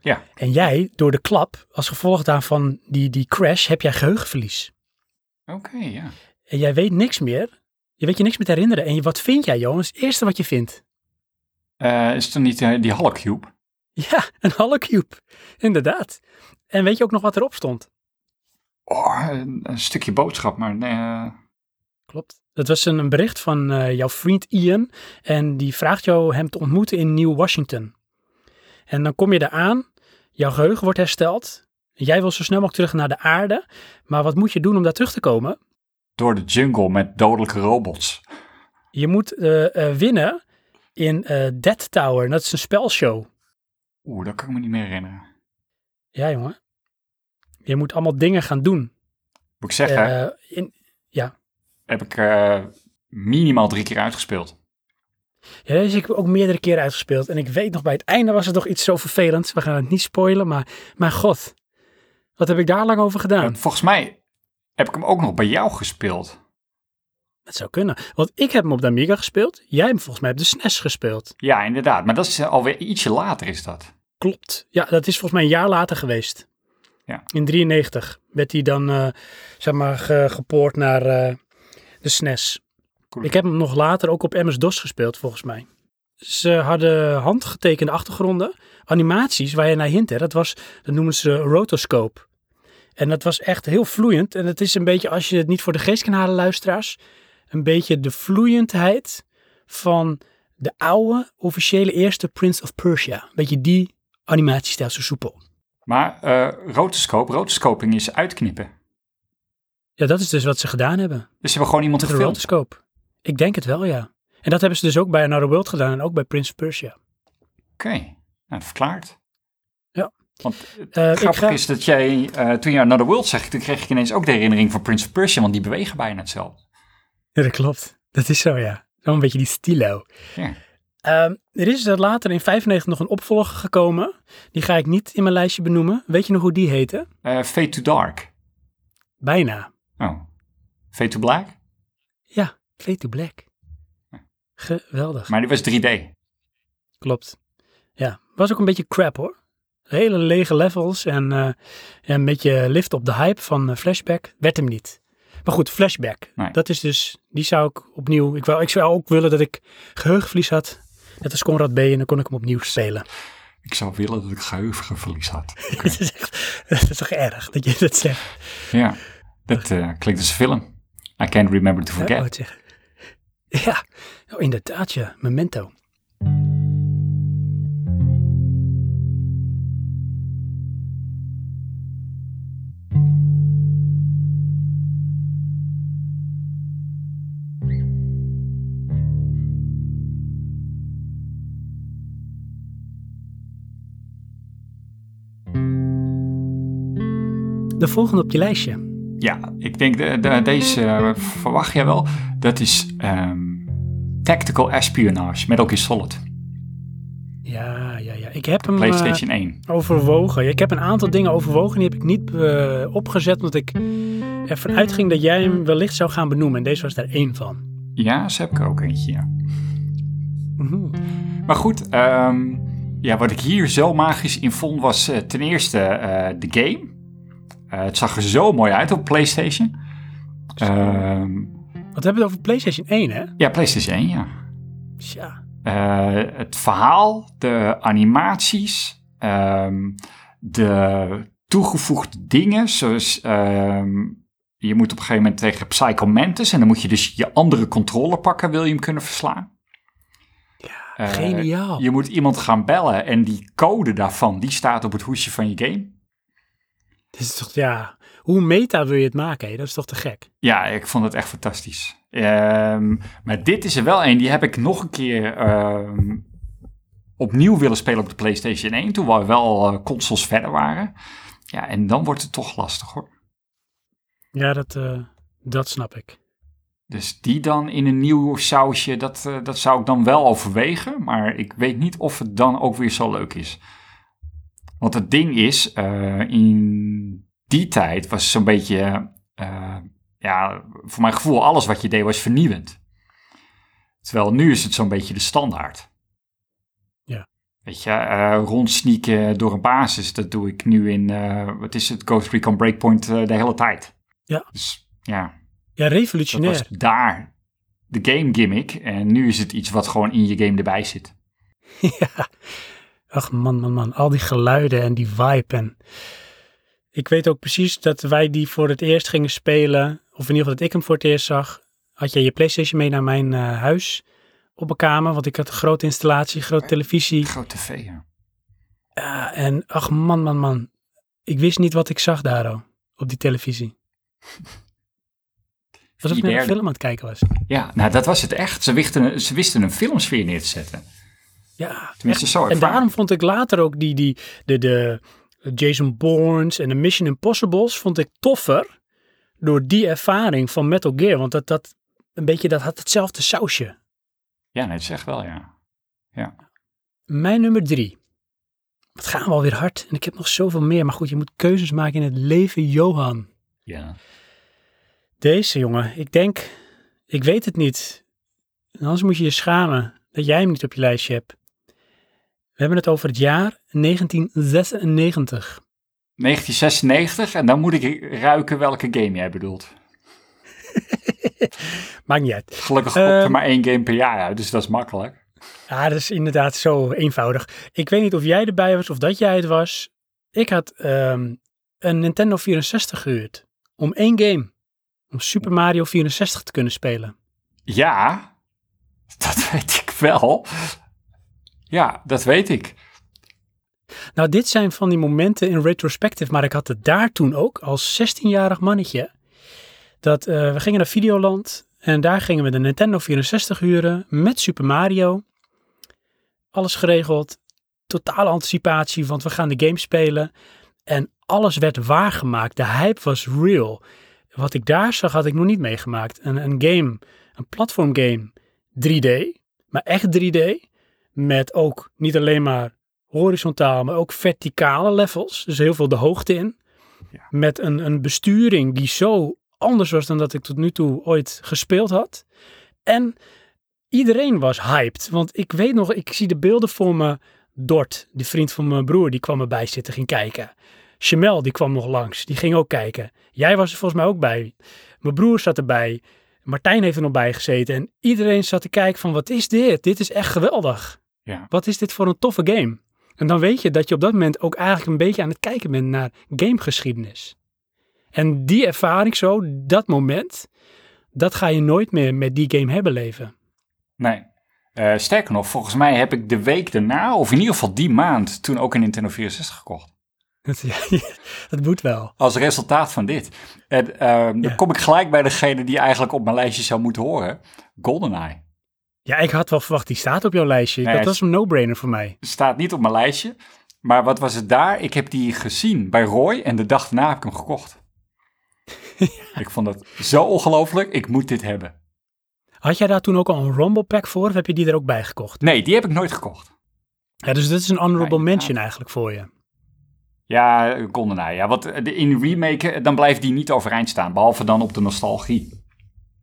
Ja. En jij, door de klap, als gevolg daarvan die, die crash, heb jij geheugenverlies. Oké, ja. En jij weet niks meer. Je weet je niks meer te herinneren. En je, wat vind jij, is het eerste wat je vindt. Eh, is het dan niet eh, die Holocube? Ja, een holocube. Inderdaad. En weet je ook nog wat erop stond? Oh, een, een stukje boodschap, maar nee, eh, Klopt. Dat was een, een bericht van eh, jouw vriend Ian. En die vraagt jou hem te ontmoeten in New Washington. En dan kom je daar aan. Jouw geheugen wordt hersteld. Jij wil zo snel mogelijk terug naar de aarde. Maar wat moet je doen om daar terug te komen? door de jungle met dodelijke robots. Je moet eh, winnen in Dead Tower. En dat is een spelshow. Oeh, dat kan ik me niet meer herinneren. Ja, jongen. Je moet allemaal dingen gaan doen. Moet ik zeggen, Eh, in, heb ik eh, minimaal drie keer uitgespeeld. ja, deze heb ik ook meerdere keren uitgespeeld. En ik weet nog, bij het einde was het nog iets zo vervelends. We gaan het niet spoilen, maar mijn god. Wat heb ik daar lang over gedaan? En volgens mij heb ik hem ook nog bij jou gespeeld. Dat zou kunnen. Want ik heb hem op de Amiga gespeeld. Jij hebt hem volgens mij op de SNES gespeeld. Ja, inderdaad. Maar dat is alweer ietsje later is dat. Klopt. Ja, dat is volgens mij een jaar later geweest. Ja. In 93 werd hij dan, eh, zeg maar, ge- gepoord naar eh, de SNES. Cool. Ik heb hem nog later ook op MS-DOS gespeeld, volgens mij. Ze hadden handgetekende achtergronden, animaties waar je naar hint. Hè. Dat, was, dat noemen ze rotoscope. En dat was echt heel vloeiend. En het is een beetje, als je het niet voor de geest kan halen, luisteraars, een beetje de vloeiendheid van de oude, officiële eerste Prince of Persia. Beetje die animatiestijl, zo soepel. Maar eh rotoscope, rotoscoping is uitknippen. Ja, dat is dus wat ze gedaan hebben. Dus ze hebben gewoon iemand Met gefilmd. rotoscope. Ik denk het wel, ja. En dat hebben ze dus ook bij Another World gedaan en ook bij Prince of Persia. Oké, nou, dat verklaart. Ja. Want het Eh, ik grappige ga- is dat jij, eh, toen je Another World zegt, toen kreeg ik ineens ook de herinnering van Prince of Persia, want die bewegen bijna hetzelfde. Ja, dat klopt. Dat is zo, ja. Zo'n beetje die stilo. Ja. Ehm, er is er later in 95 nog een opvolger gekomen. Die ga ik niet in mijn lijstje benoemen. Weet je nog hoe die heette? Eh Fade to Dark. Bijna. Oh. Fade to Black? Ja, Fade to Black. Geweldig. Maar die was 3D. Klopt. Ja, was ook een beetje crap hoor. Hele lege levels en eh, een beetje lift op de hype van eh, Flashback. Werd hem niet. Maar goed, Flashback. Nee. Dat is dus, die zou ik opnieuw, ik, wou, ik zou ook willen dat ik geheugenverlies had. Net als Conrad B. En dan kon ik hem opnieuw spelen. Ik zou willen dat ik geheugenverlies had. Het is echt, dat is toch erg dat je dat zegt. Ja, dat eh, klinkt als een film. I can't remember to Ja, forget. oh. Ja, oh, inderdaad ja, Memento. De volgende op je lijstje. Ja, ik denk de, de, deze eh, verwacht jij wel. Dat is ehm, Tactical Espionage, Metal Gear Solid. Ja, ja, ja. Ik heb hem eh, PlayStation 1. overwogen. Ja, Ik heb een aantal dingen overwogen. Die heb ik niet eh, opgezet, omdat ik ervan uitging dat jij hem wellicht zou gaan benoemen. En deze was daar één van. Ja, zo heb ik er ook eentje, ja. Mhm. Maar goed, ehm, ja, wat ik hier zo magisch in vond was eh, ten eerste eh, de game. Eh, het zag er zo mooi uit op PlayStation. Ehm, Wat hebben we het over PlayStation 1, hè? ja, PlayStation 1, ja. Tja. Eh, het verhaal, de animaties, ehm, de toegevoegde dingen, zoals ehm, je moet op een gegeven moment tegen Psycho Mantis en dan moet je dus je andere controller pakken, wil je hem kunnen verslaan. Eh, Geniaal. Je moet iemand gaan bellen en die code daarvan, die staat op het hoesje van je game. Dit is toch, ja. Hoe meta wil je het maken, hè? Dat is toch te gek? Ja, ik vond het echt fantastisch. Ehm, maar dit is er wel een, die heb ik nog een keer ehm, opnieuw willen spelen op de PlayStation 1, toen we wel eh, consoles verder waren. Ja, en dan wordt het toch lastig hoor. Ja, dat, eh, dat snap ik. Dus die dan in een nieuw sausje, dat, eh, dat zou ik dan wel overwegen. Maar ik weet niet of het dan ook weer zo leuk is. Want het ding is, eh, in die tijd was zo'n beetje, eh, ja, voor mijn gevoel, alles wat je deed was vernieuwend. Terwijl nu is het zo'n beetje de standaard. Ja. Weet je, eh rondsneaken door een basis, dat doe ik nu in, wat is het, Ghost Recon Breakpoint de hele tijd. Ja. Dus ja, Ja, dat revolutionair. was daar de game gimmick. En nu is het iets wat gewoon in je game erbij zit. ja. Ach man, man, man. Al die geluiden en die vibe. En ik weet ook precies dat wij die voor het eerst gingen spelen. Of in ieder geval dat ik hem voor het eerst zag. Had jij je Playstation mee naar mijn eh, huis op een kamer. Want ik had een grote installatie, grote televisie. Grote tv, ja. Ja, en ach man, man, man. Ik wist niet wat ik zag daar al, op die televisie. Alsof ik naar een film aan het kijken was. Ja, nou dat was het echt. Ze wisten, ze wisten een filmsfeer neer te zetten. Ja, Tenminste, zo En daarom vond ik later ook die, die, de, de Jason Bournes en de Mission Impossibles vond ik toffer door die ervaring van Metal Gear. Want dat, dat, een beetje, dat had hetzelfde sausje. Ja, nee, echt wel, ja. Mijn nummer drie. Het gaan we alweer hard. En ik heb nog zoveel meer. Maar goed, je moet keuzes maken in het leven, Johan. Ja. Deze jongen, ik denk, ik weet het niet. En Anders moet je je schamen dat jij hem niet op je lijstje hebt. We hebben het over het jaar 1996. 1996 en dan moet ik ruiken welke game jij bedoelt. Maakt niet uit. Gelukkig komt er Ehm. maar één game per jaar uit, dus dat is makkelijk. Ja, dat is inderdaad zo eenvoudig. Ik weet niet of jij erbij was of dat jij het was. Ik had ehm, een Nintendo 64 gehuurd. Om één game. Om Super Mario 64 te kunnen spelen. Ja, Dat weet ik wel. Ja, dat weet ik. Nou, dit zijn van die momenten in retrospective, maar ik had het daar toen ook als 16-jarig mannetje. Dat eh, we gingen naar Videoland en daar gingen we de Nintendo 64 huren met Super Mario. Alles geregeld, totale anticipatie, want we gaan de game spelen. En alles werd waargemaakt. De hype was real. Wat ik daar zag, had ik nog niet meegemaakt. Een, een game, een platformgame, 3D, maar echt 3D. Met ook niet alleen maar horizontaal, maar ook verticale levels. Dus heel veel de hoogte in. Ja. Met een, een besturing die zo anders was dan dat ik tot nu toe ooit gespeeld had. En iedereen was hyped. Want ik weet nog, ik zie de beelden voor me. Dort, die vriend van mijn broer, die kwam erbij zitten, ging kijken. Chamel, die kwam nog langs, die ging ook kijken. Jij was er volgens mij ook bij. Mijn broer zat erbij. Martijn heeft er nog bij gezeten. En iedereen zat te kijken van, wat is dit? Dit is echt geweldig. Ja. Wat is dit voor een toffe game? En dan weet je dat je op dat moment ook eigenlijk een beetje aan het kijken bent naar gamegeschiedenis. En die ervaring zo, dat moment, dat ga je nooit meer met die game hebben leven. Nee. Eh, sterker nog, volgens mij heb ik de week daarna, of in ieder geval die maand, toen ook een Nintendo 64 gekocht. Dat, moet wel. Als resultaat van dit. En ehm, dan Ja. kom ik gelijk bij degene die eigenlijk op mijn lijstje zou moeten horen. GoldenEye. Ja, ik had wel verwacht, die staat op jouw lijstje. Nee, dat was een no-brainer voor mij. Staat niet op mijn lijstje. Maar wat was het daar? Ik heb die gezien bij Roy en de dag daarna heb ik hem gekocht. Ik vond dat zo ongelooflijk. Ik moet dit hebben. Had jij daar toen ook al een Rumble Pack voor of heb je die er ook bij gekocht? Nee, die heb ik nooit gekocht. Ja, dus dit is een honorable mention eigenlijk voor je. Ja, GoldenEye. Ja, want de- in remake, eh, dan blijft die niet overeind staan. Behalve dan op de nostalgie.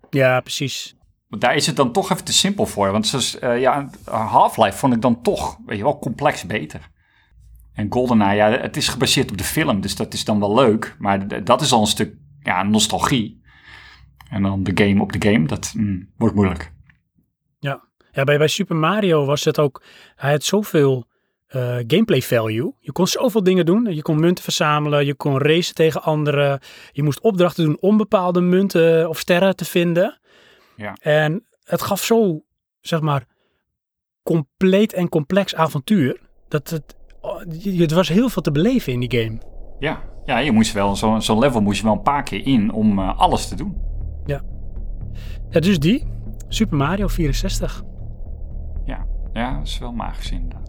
Ja, precies. Daar is het dan toch even te simpel voor. Want eh, ja, Half-Life vond ik dan toch, weet je wel, complex beter. En GoldenEye, ja, het is gebaseerd op de film, dus dat is dan wel leuk. Maar dat is al een stuk ja, nostalgie. En dan de game op de game, dat mm, wordt moeilijk. Ja, bij, bij Super Mario was het ook, hij had zoveel eh, gameplay value. Je kon zoveel dingen doen. Je kon munten verzamelen, je kon racen tegen anderen. Je moest opdrachten doen om bepaalde munten of sterren te vinden. Ja. En het gaf zo, zeg maar, compleet en complex avontuur. Dat het, het was heel veel te beleven in die game. Ja, ja je moest wel, zo'n zo'n level moest je wel een paar keer in om eh, alles te doen. Ja, dus die, Super Mario 64. Ja, ja dat is wel magisch inderdaad.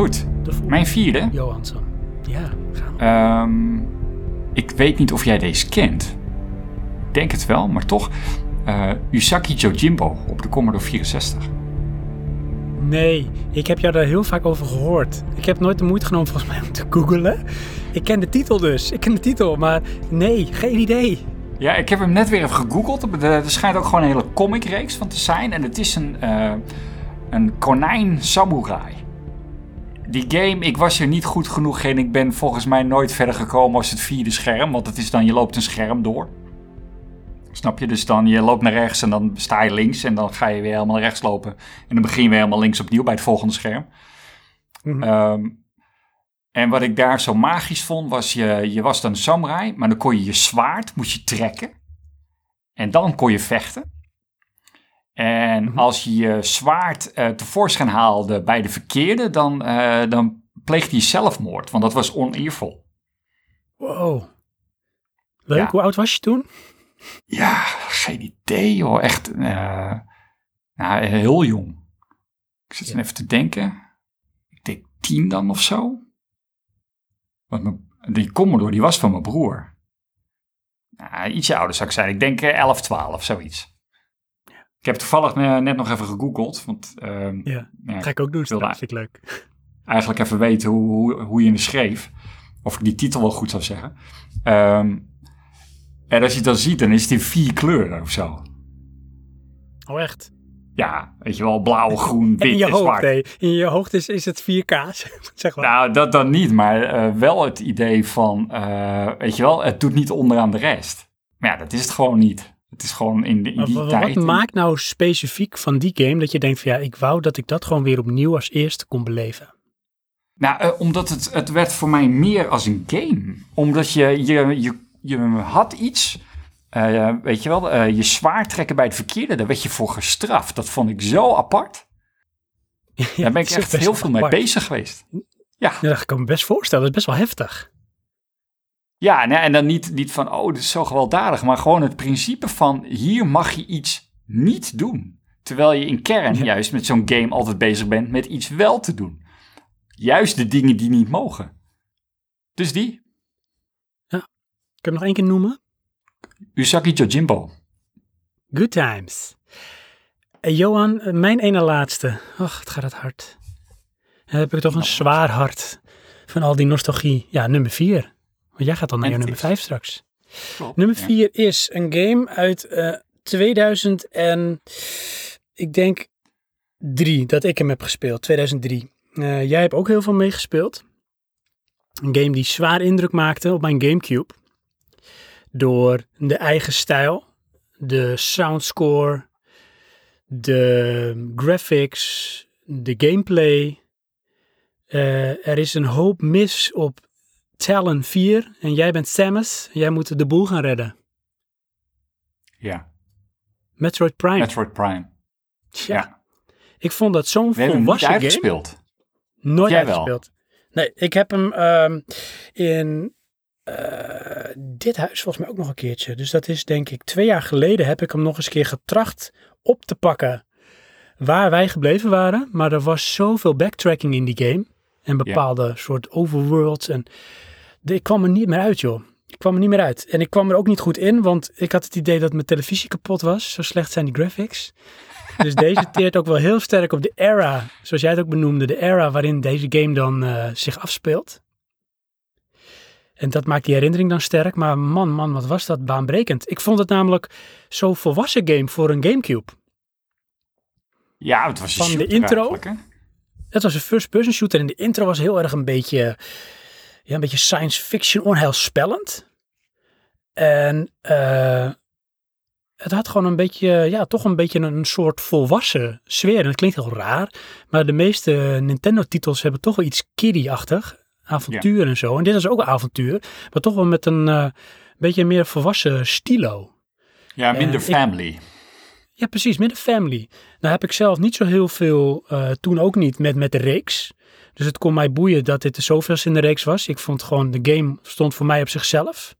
Goed, mijn vierde. Johansson. Ja, gaan. Ehm, ik weet niet of jij deze kent. Ik denk het wel, maar toch. Eh, Usagi Jojimbo op de Commodore 64. Nee, ik heb jou daar heel vaak over gehoord. Ik heb nooit de moeite genomen volgens mij om te googlen. Ik ken de titel dus. Ik ken de titel, maar nee, geen idee. Ja, ik heb hem net weer even gegoogeld. Er er schijnt ook gewoon een hele comicreeks van te zijn. En het is een, eh, een konijn samurai. Die game, ik was er niet goed genoeg in. Ik ben volgens mij nooit verder gekomen als het vierde scherm. Want het is dan, je loopt een scherm door. Snap je? Dus dan, je loopt naar rechts en dan sta je links. En dan ga je weer helemaal naar rechts lopen. En dan begin je weer helemaal links opnieuw bij het volgende scherm. Mhm. Ehm, en wat ik daar zo magisch vond, was je, je was dan samurai, maar dan kon je je zwaard, moest je trekken. En dan kon je vechten. En Mhm. als je je zwaard eh, tevoorschijn haalde bij de verkeerde, dan, eh, dan pleegde je zelfmoord, want dat was oneervol. Wow. Leuk, Ja. hoe oud was je toen? Ja, geen idee joh, echt eh, nou, heel jong. Ik zit Ja. even te denken. Ik denk tien dan of zo. Want mijn, die Commodore, die was van mijn broer. Nou, ietsje ouder zou ik zijn. Ik denk eh, 11, 12, zoiets. Ik heb toevallig net nog even gegoogeld. Want ehm, Ja, ja, ga ik ook doen straks. Vind ik leuk. eigenlijk even weten hoe, hoe, hoe je het schreef. Of ik die titel wel goed zou zeggen. Ehm, en als je het dan ziet, dan is het in vier kleuren of zo. Oh, echt? Ja, weet je wel, blauw, groen, En wit je en hoofd, zwart. nee. In je hoofd is, is het 4K, zeg maar. Nou, dat dan niet, maar eh, wel het idee van, eh, weet je wel, het doet niet onderaan de rest. Maar ja, dat is het gewoon niet. Het is gewoon in, de, in die wa- tijd. wat maakt nou specifiek van die game dat je denkt van ja, ik wou dat ik dat gewoon weer opnieuw als eerste kon beleven? Nou, eh, omdat het, het werd voor mij meer als een game. Omdat je, je, je, je had iets, eh, weet je wel, eh, je zwaar trekken bij het verkeerde, daar werd je voor gestraft. Dat vond ik zo apart. Daar ben ik echt heel veel mee bezig geweest. Ja, Ja, dat kan ik me best voorstellen. Dat is best wel heftig. Ja nee, en dan niet, niet van, oh, dit is zo gewelddadig, maar gewoon het principe van, hier mag je iets niet doen. Terwijl je in kern Ja. juist met zo'n game altijd bezig bent met iets wel te doen. Juist de dingen die niet mogen. Dus die, Kun je hem nog één keer noemen? Usagi Jojimbo. Good times. Eh, Johan, eh, mijn ene laatste. Och, het gaat het hard. Dan heb ik toch een zwaar hart van al die nostalgie. Ja, nummer vier. Want jij gaat dan naar je nummer is- vijf straks. Klopt, Nummer ja. vier is een game uit eh 2000 en ik denk drie dat ik hem heb gespeeld. 2003. Eh, jij hebt ook heel veel meegespeeld. Een game die zwaar indruk maakte op mijn Gamecube. Door de eigen stijl, de soundscore, de graphics, de gameplay. Eh, er is een hoop mis op Talon 4 en jij bent Samus. En jij moet de boel gaan redden. Ja, Metroid Prime. Metroid Prime. Tja, Ja. Ik vond dat zo'n volwassen game. uitgespeeld. Nooit Jij wel? uitgespeeld. Nee, ik heb hem ehm, in eh, dit huis volgens mij ook nog een keertje. Dus dat is denk ik twee jaar geleden heb ik hem nog eens een keer getracht op te pakken waar wij gebleven waren. Maar er was zoveel backtracking in die game. En bepaalde soort overworlds. En ik kwam er niet meer uit joh. Ik kwam er niet meer uit. En ik kwam er ook niet goed in, want ik had het idee dat mijn televisie kapot was. Zo slecht zijn die graphics. Dus deze teert ook wel heel sterk op de era, zoals jij het ook benoemde, de era waarin deze game dan eh, zich afspeelt. En dat maakt die herinnering dan sterk, maar man, man, wat was dat baanbrekend. Ik vond het namelijk zo'n volwassen game voor een Gamecube. Ja, het was een Van de intro? Het was een first-person shooter en de intro was heel erg een beetje, ja, een beetje science fiction, onheilspellend. En eh, het had gewoon een beetje, ja, toch een beetje een soort volwassen sfeer. En het klinkt heel raar, maar de meeste Nintendo-titels hebben toch wel iets kiddie-achtig. Avontuur en zo. En dit is ook een avontuur, maar toch wel met een eh, beetje meer volwassen stilo. Ja, minder family. Ja, precies, met de family. Nou heb ik zelf niet zo heel veel, eh, toen ook niet, met, met de reeks. Dus het kon mij boeien dat dit de zoveelste in de reeks was. Ik vond gewoon, de game stond voor mij op zichzelf.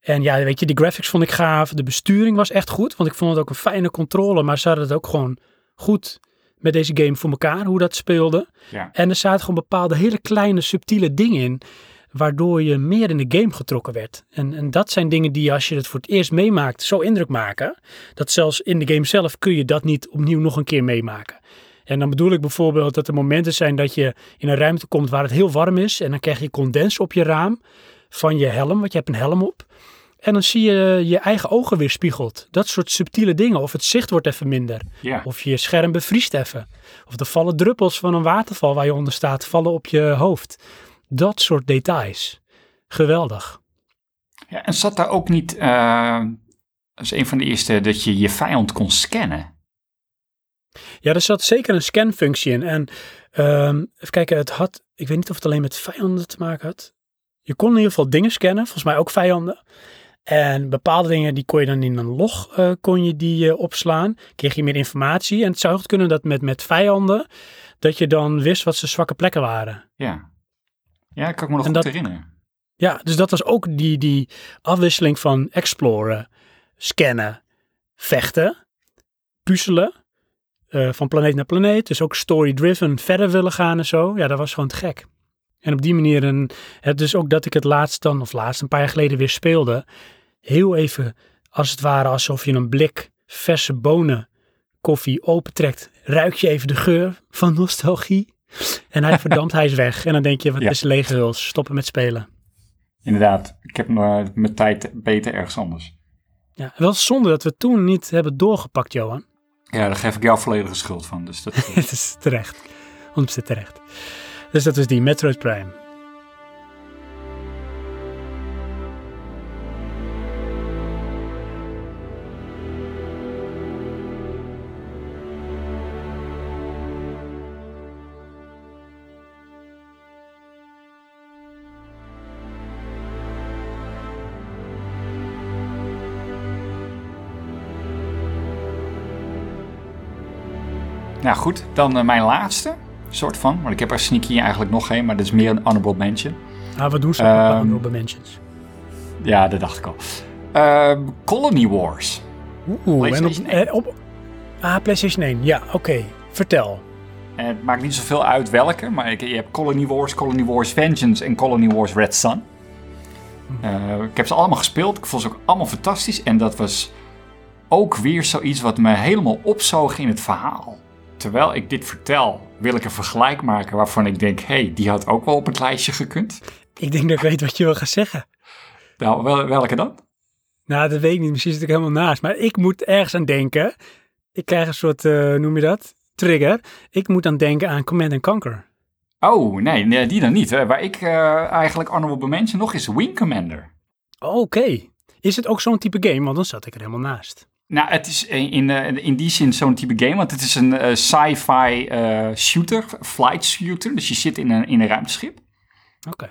En ja, weet je, de graphics vond ik gaaf. De besturing was echt goed, want ik vond het ook een fijne controle. Maar ze hadden het ook gewoon goed met deze game voor elkaar, hoe dat speelde. Ja. En er zaten gewoon bepaalde hele kleine, subtiele dingen in, waardoor je meer in de game getrokken werd. En, en dat zijn dingen die als je het voor het eerst meemaakt, zo indruk maken, dat zelfs in de game zelf kun je dat niet opnieuw nog een keer meemaken. En dan bedoel ik bijvoorbeeld dat er momenten zijn dat je in een ruimte komt waar het heel warm is en dan krijg je condens op je raam van je helm, want je hebt een helm op. En dan zie je je eigen ogen weer spiegeld. Dat soort subtiele dingen. Of het zicht wordt even minder. Ja. Of je scherm bevriest even. Of er vallen druppels van een waterval waar je onder staat vallen op je hoofd. Dat soort details. Geweldig. ja. En zat daar ook niet, eh, dat is een van de eerste, dat je je vijand kon scannen? Ja, er zat zeker een scanfunctie in. En ehm, even kijken, het had, ik weet niet of het alleen met vijanden te maken had. Je kon in ieder geval dingen scannen, volgens mij ook vijanden. En bepaalde dingen die kon je dan in een log eh, kon je die eh, opslaan. Kreeg je meer informatie. En het zou goed kunnen dat met, met vijanden, dat je dan wist wat zijn zwakke plekken waren. Ja. Ja, ik kan me nog En goed dat- herinneren. Ja, dus dat was ook die, die afwisseling van exploren, scannen, vechten, puzzelen. Eh, van planeet naar planeet. Dus ook story-driven verder willen gaan en zo. Ja, dat was gewoon te gek. En op die manier, een, het dus ook dat ik het laatst dan, of laatst een paar jaar geleden weer speelde. Heel even, als het ware alsof je een blik verse bonen koffie opentrekt. Ruik je even de geur van nostalgie. En hij verdampt, hij is weg. En dan denk je, wat Ja. is lege huls, stoppen met spelen. Inderdaad, ik heb uh, mijn tijd beter ergens anders. Ja, wel zonde dat we toen niet hebben doorgepakt, Johan. Ja, daar geef ik jou volledige schuld van. Dus dat, Het is terecht. 100% terecht. Dus dat is die Metroid Prime. Nou goed, dan eh, mijn laatste. Soort van. Want ik heb er sneaky eigenlijk nog geen, maar dat is meer een honorable mention. Ah, wat doen ze Ehm, um, honorable mentions? Ja, dat dacht ik al. Ehm, Colony Wars. Oeh, en op, eh, op... Ah, PlayStation 1. Ja, oké. Vertel. En het maakt niet zoveel uit welke, maar ik, je hebt Colony Wars, Colony Wars Vengeance en Colony Wars Red Sun. Eh, ik heb ze allemaal gespeeld. Ik vond ze ook allemaal fantastisch. En dat was ook weer zoiets wat me helemaal opzoog in het verhaal. Terwijl ik dit vertel, wil ik een vergelijk maken waarvan ik denk: hé, hey, die had ook wel op het lijstje gekund. Ik denk dat ik weet wat je wil gaan zeggen. Nou, wel, welke dan? Nou, dat weet ik niet. Misschien zit ik helemaal naast. Maar ik moet ergens aan denken. Ik krijg een soort, eh, noem je dat? Trigger. Ik moet dan denken aan Command Conquer. Oh, nee, nee, die dan niet. Hè. Waar ik eh, eigenlijk honorable mention nog is Wing Commander. Oké. Is het ook zo'n type game? Want dan zat ik er helemaal naast. Nou, het is in, eh, in die zin zo'n type game, want het is een eh, sci-fi eh, shooter, flight shooter. Dus je zit in een, in een ruimteschip. Oké.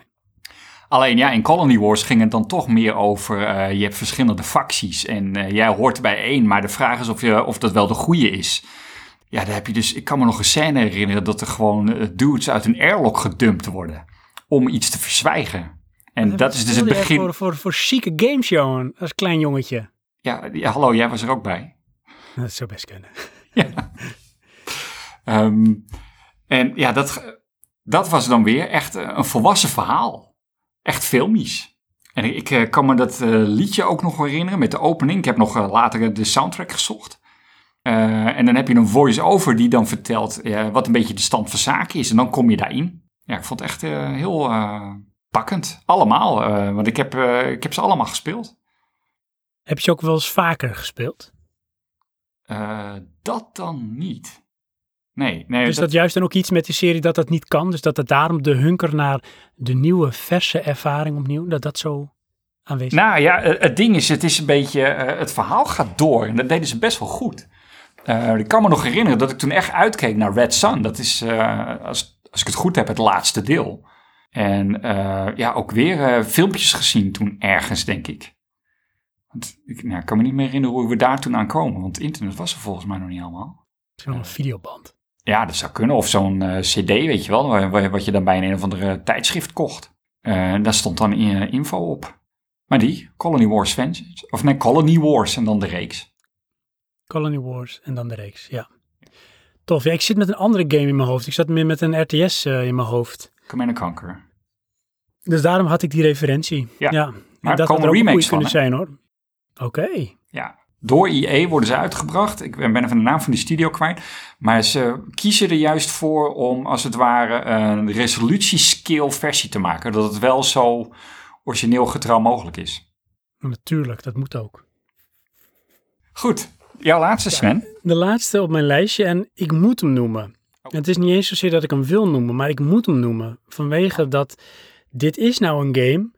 Alleen ja, in Colony Wars ging het dan toch meer over, je hebt verschillende facties en jij hoort bij één, maar de vraag is of, je, of dat wel de goede is. Ja, daar heb je dus, ik kan me nog een scène herinneren dat er gewoon dudes uit een airlock gedumpt worden om iets te verzwijgen. En dat is dus het begin. Voor, voor, voor chique games, Johan. Als klein jongetje. Ja, ja, hallo, jij was er ook bij. Dat zou best kunnen. Ja. Ehm, en ja, dat, dat was dan weer echt eh, een volwassen verhaal. Echt filmisch. En ik eh, kan me dat eh, liedje ook nog herinneren met de opening. Ik heb nog later de soundtrack gezocht. En dan heb je een voice-over die dan vertelt wat een beetje de stand van zaken is. En dan kom je daarin. Ja, ik vond het echt heel pakkend. Allemaal. want ik heb, ik heb ze allemaal gespeeld. Heb je ook wel eens vaker gespeeld? Eh, dat dan niet. Nee, nee. Is dat juist dan ook iets met die serie dat dat niet kan? Dus dat het daarom de hunker naar de nieuwe, verse ervaring opnieuw, dat dat zo aanwezig is? Nou ja, eh, het ding is, het is een beetje, eh, het verhaal gaat door en dat deden ze best wel goed. Ik kan me nog herinneren dat ik toen echt uitkeek naar Red Sun. Dat is, als, als ik het goed heb, het laatste deel. En ja, ook weer filmpjes gezien toen ergens, denk ik. Want ik, nou, ik kan me niet meer herinneren hoe we daar toen aan komen, want internet was er volgens mij nog niet allemaal. Zo'n een videoband. Ja, dat zou kunnen. Of zo'n eh, cd, weet je wel, wat je dan bij een, een of andere tijdschrift kocht. Eh, daar stond dan eh, info op. Maar die, Colony Wars Vengeance. Of nee, Colony Wars en dan de reeks. Colony Wars en dan de reeks, ja. Tof. Ja, ik zit met een andere game in mijn hoofd. Ik zat meer met een RTS in mijn hoofd. Command Conquer. Dus daarom had ik die referentie. Ja. ja. Maar dat had komen er ook van, kunnen zijn hoor. Oké. Ja, door EA worden ze uitgebracht. Ik ben even de naam van die studio kwijt. Maar ze kiezen er juist voor om, als het ware, een resolutiescale versie te maken. Dat het wel zo origineel getrouw mogelijk is. Natuurlijk, dat moet ook. Goed, jouw laatste Sven. De laatste op mijn lijstje en ik moet hem noemen. Het is niet eens zozeer dat ik hem wil noemen, maar ik moet hem noemen. Vanwege dat dit is nou een game,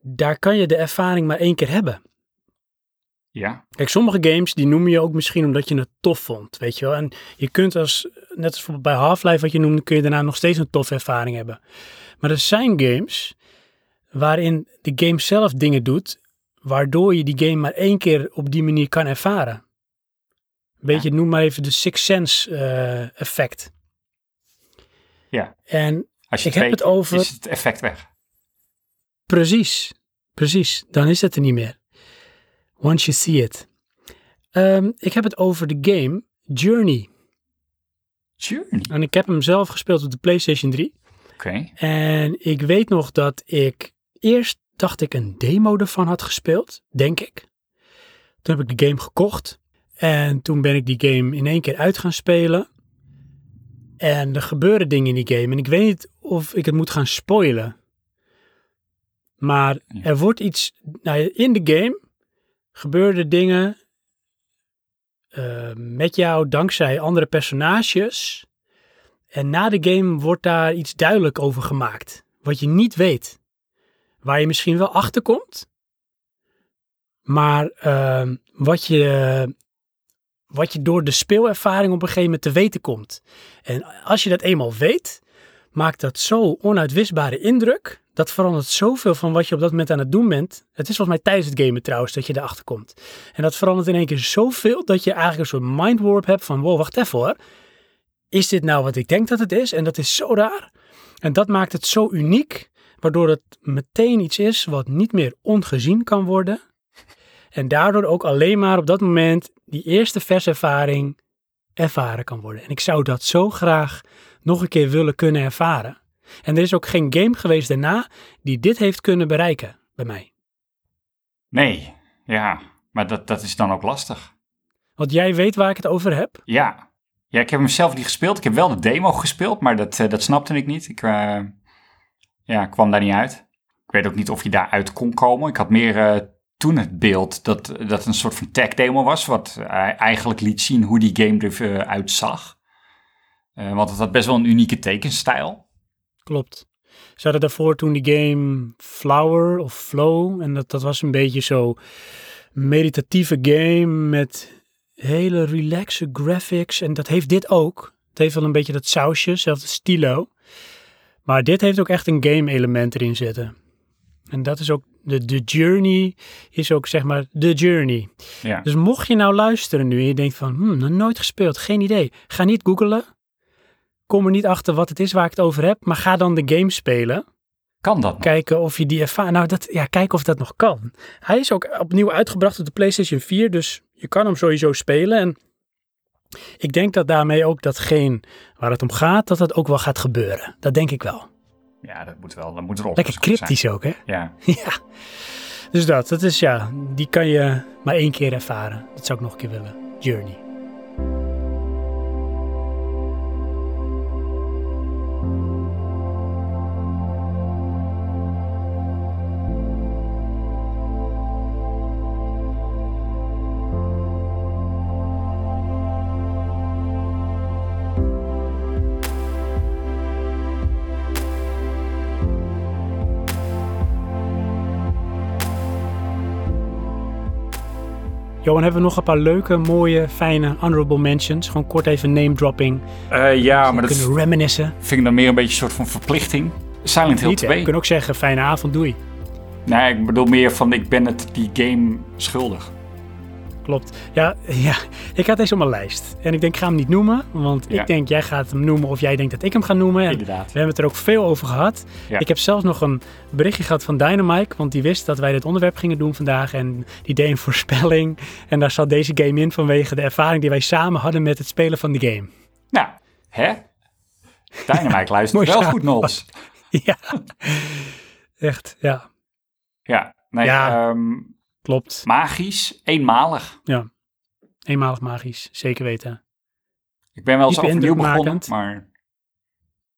daar kan je de ervaring maar één keer hebben. Ja, Kijk, sommige games die noem je ook misschien omdat je het tof vond, weet je wel. En je kunt als, net als bijvoorbeeld bij Half-Life wat je noemde, kun je daarna nog steeds een toffe ervaring hebben. Maar er zijn games waarin de game zelf dingen doet, waardoor je die game maar één keer op die manier kan ervaren. Een beetje, noem maar even de Six Sense eh, effect. Ja. En als je Ik het heb weet, het over- is het effect weg. Precies, precies. Dan is het er niet meer. Once you see it. Ehm, ik heb het over de game Journey. Journey. En ik heb hem zelf gespeeld op de PlayStation 3. Oké. En ik weet nog dat ik eerst dacht ik een demo ervan had gespeeld, denk ik. Toen heb ik de game gekocht. En toen ben ik die game in één keer uit gaan spelen. En er gebeuren dingen in die game. En ik weet niet of ik het moet gaan spoilen. Maar er wordt iets. Nou, in de game gebeurden dingen. eh, met jou dankzij andere personages. En na de game wordt daar iets duidelijk over gemaakt. Wat je niet weet. Waar je misschien wel achter komt. Maar ehm, wat, je, wat je door de speelervaring op een gegeven moment te weten komt. En als je dat eenmaal weet, maakt dat zo onuitwisbare indruk. Dat verandert zoveel van wat je op dat moment aan het doen bent. Het is volgens mij tijdens het gamen trouwens dat je erachter komt. En dat verandert in één keer zoveel dat je eigenlijk een soort mind warp hebt van wow, wacht even hoor. is dit nou wat ik denk dat het is? En dat is zo raar. En dat maakt het zo uniek, waardoor het meteen iets is wat niet meer ongezien kan worden. En daardoor ook alleen maar op dat moment die eerste verservaring ervaren kan worden. En ik zou dat zo graag nog een keer willen kunnen ervaren. En er is ook geen game geweest daarna die dit heeft kunnen bereiken bij mij. Nee, ja, maar dat, dat is dan ook lastig. Want jij weet waar ik het over heb. Ja. ja, ik heb hem zelf niet gespeeld. Ik heb wel de demo gespeeld, maar dat, eh, dat snapte ik niet. Ik uh, ja, kwam daar niet uit. Ik weet ook niet of je daaruit kon komen. Ik had meer uh, toen het beeld dat dat een soort van tech demo was, wat eigenlijk liet zien hoe die game eruit zag. want het had best wel een unieke tekenstijl. Klopt. Ze hadden daarvoor toen die game Flower of Flow. En dat, dat was een beetje zo meditatieve game met hele relaxe graphics. En dat heeft dit ook. Het heeft wel een beetje dat sausje, zelfde stilo. Maar dit heeft ook echt een game element erin zitten. En dat is ook, de, de journey is ook zeg maar de journey. Ja. Dus mocht je nou luisteren nu en je denkt van, hmm, nog nooit gespeeld, geen idee. Ga niet googlen. Kom er niet achter wat het is waar ik het over heb, maar ga dan de game spelen. Kan dat nog? Kijken of je die ervaart. Nou, dat, ja, kijken of dat nog kan. Hij is ook opnieuw uitgebracht op de PlayStation 4, dus je kan hem sowieso spelen. En ik denk dat daarmee ook datgene waar het om gaat, dat dat ook wel gaat gebeuren. Dat denk ik wel. Ja, dat moet wel. Dat moet erop Lekker cryptisch ook, hè? Ja. ja. Dus dat, dat is ja, die kan je maar één keer ervaren. Dat zou ik nog een keer willen. Journey. Johan, hebben we nog een paar leuke, mooie, fijne honorable mentions? Gewoon kort even name dropping. Uh, ja, maar dat kunnen reminiscen. vind ik dan meer een beetje een soort van verplichting. Silent Hill Niet, 2. hè? We kunnen ook zeggen, fijne avond, doei. Nee, ik bedoel meer van ik ben het die game schuldig. Klopt. Ja, ja, ik had deze op mijn lijst. En ik denk, ik ga hem niet noemen. Want Ja. ik denk, jij gaat hem noemen of jij denkt dat ik hem ga noemen. En Inderdaad. we hebben het er ook veel over gehad. Ja. Ik heb zelfs nog een berichtje gehad van Dynamite. Want die wist dat wij dit onderwerp gingen doen vandaag. En die deed een voorspelling. En daar zat deze game in vanwege de ervaring die wij samen hadden met het spelen van die game. Nou, hè? Dynamite luistert wel goed, Nols. ja, echt, ja, Ja, nee, Ja. ehm, klopt. magisch, eenmalig. Ja, eenmalig magisch, zeker weten. Ik ben wel eens overnieuw begonnen, maar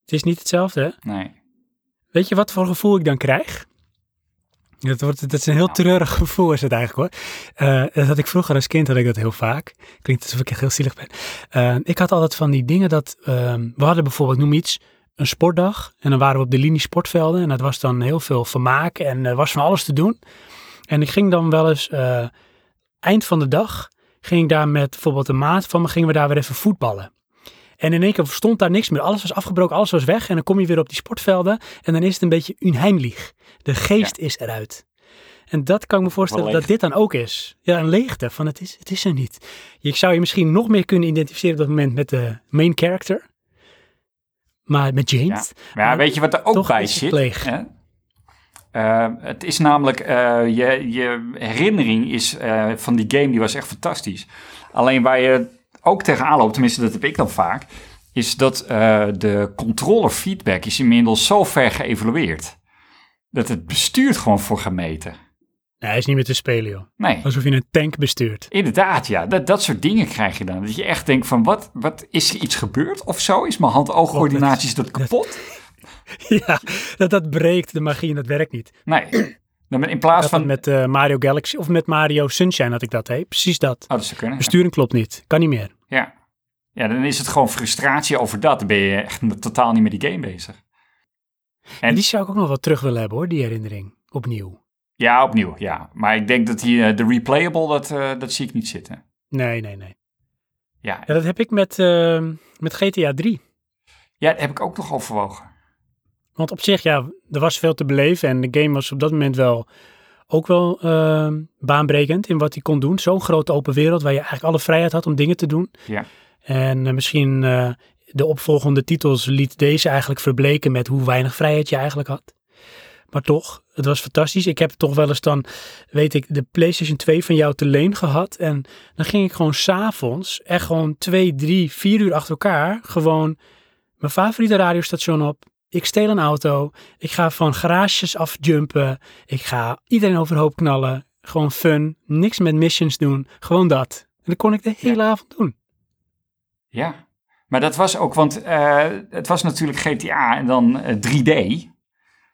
Het is niet hetzelfde, hè? nee. Weet je wat voor gevoel ik dan krijg? Dat, wordt, dat is een heel treurig gevoel is het eigenlijk hoor. Eh, dat had ik vroeger als kind had ik dat heel vaak. Klinkt alsof ik echt heel zielig ben. Eh, ik had altijd van die dingen dat... ehm, we hadden bijvoorbeeld, noem iets, een sportdag. En dan waren we op de linie sportvelden. En dat was dan heel veel vermaak. En er was van alles te doen. En ik ging dan wel eens... eh, eind van de dag ging ik daar met bijvoorbeeld een maat van me... gingen we daar weer even voetballen. En in één keer stond daar niks meer. Alles was afgebroken, alles was weg. En dan kom je weer op die sportvelden. En dan is het een beetje unheimlich. De geest is eruit. En dat kan ik me voorstellen dat dit dan ook is. Ja, een leegte van het is, het is er niet. Je zou je misschien nog meer kunnen identificeren op dat moment met de main character. Maar met James. Maar ja, Maar weet je wat er ook bij zit? leeg. Hè? Eh, het is namelijk, eh, je, je herinnering is, eh, van die game, die was echt fantastisch. Alleen waar je ook tegenaan loopt, tenminste dat heb ik dan vaak, is dat de controller feedback is inmiddels zo ver geëvalueerd. Dat het bestuurt gewoon voor gemeten. Nee, hij is niet meer te spelen, joh. Nee, Alsof je een tank bestuurt. inderdaad, ja. Dat, dat soort dingen krijg je dan. Dat je echt denkt van, wat, wat is er iets gebeurd of zo? Is mijn hand-oogcoördinatie is dat kapot? ja, dat, dat breekt de magie en dat werkt niet. Nee. In plaats dat van... met eh, Mario Galaxy of met Mario Sunshine had ik dat, hè? Precies dat. Oh, dat zou kunnen. ja. Besturing klopt niet. Kan niet meer. Ja. ja, dan is het gewoon frustratie over dat. Dan ben je echt totaal niet met die game bezig. En die zou ik ook nog wel terug willen hebben, hoor, die herinnering. Opnieuw. Ja, opnieuw, ja. Maar ik denk dat die, eh, de replayable, dat, eh, dat zie ik niet zitten. Nee, nee, nee. Ja, Ja, dat heb ik met, met GTA 3. ja, dat heb ik ook nog overwogen. Want op zich, ja, er was veel te beleven. En de game was op dat moment wel ook wel eh, baanbrekend in wat hij kon doen. Zo'n grote open wereld waar je eigenlijk alle vrijheid had om dingen te doen. Ja. En eh, misschien eh, de opvolgende titels liet deze eigenlijk verbleken met hoe weinig vrijheid je eigenlijk had. Maar toch, het was fantastisch. Ik heb toch wel eens dan, weet ik, de PlayStation 2 van jou te leen gehad. En dan ging ik gewoon s'avonds, echt gewoon twee, drie, vier uur achter elkaar, gewoon mijn favoriete radiostation op. Ik steel een auto. Ik ga van garages afjumpen. Ik ga iedereen overhoop knallen. Gewoon fun. Niks met missions doen. Gewoon dat. En dat kon ik de hele avond doen. Ja, maar dat was ook, want eh, het was natuurlijk GTA en dan eh, 3D.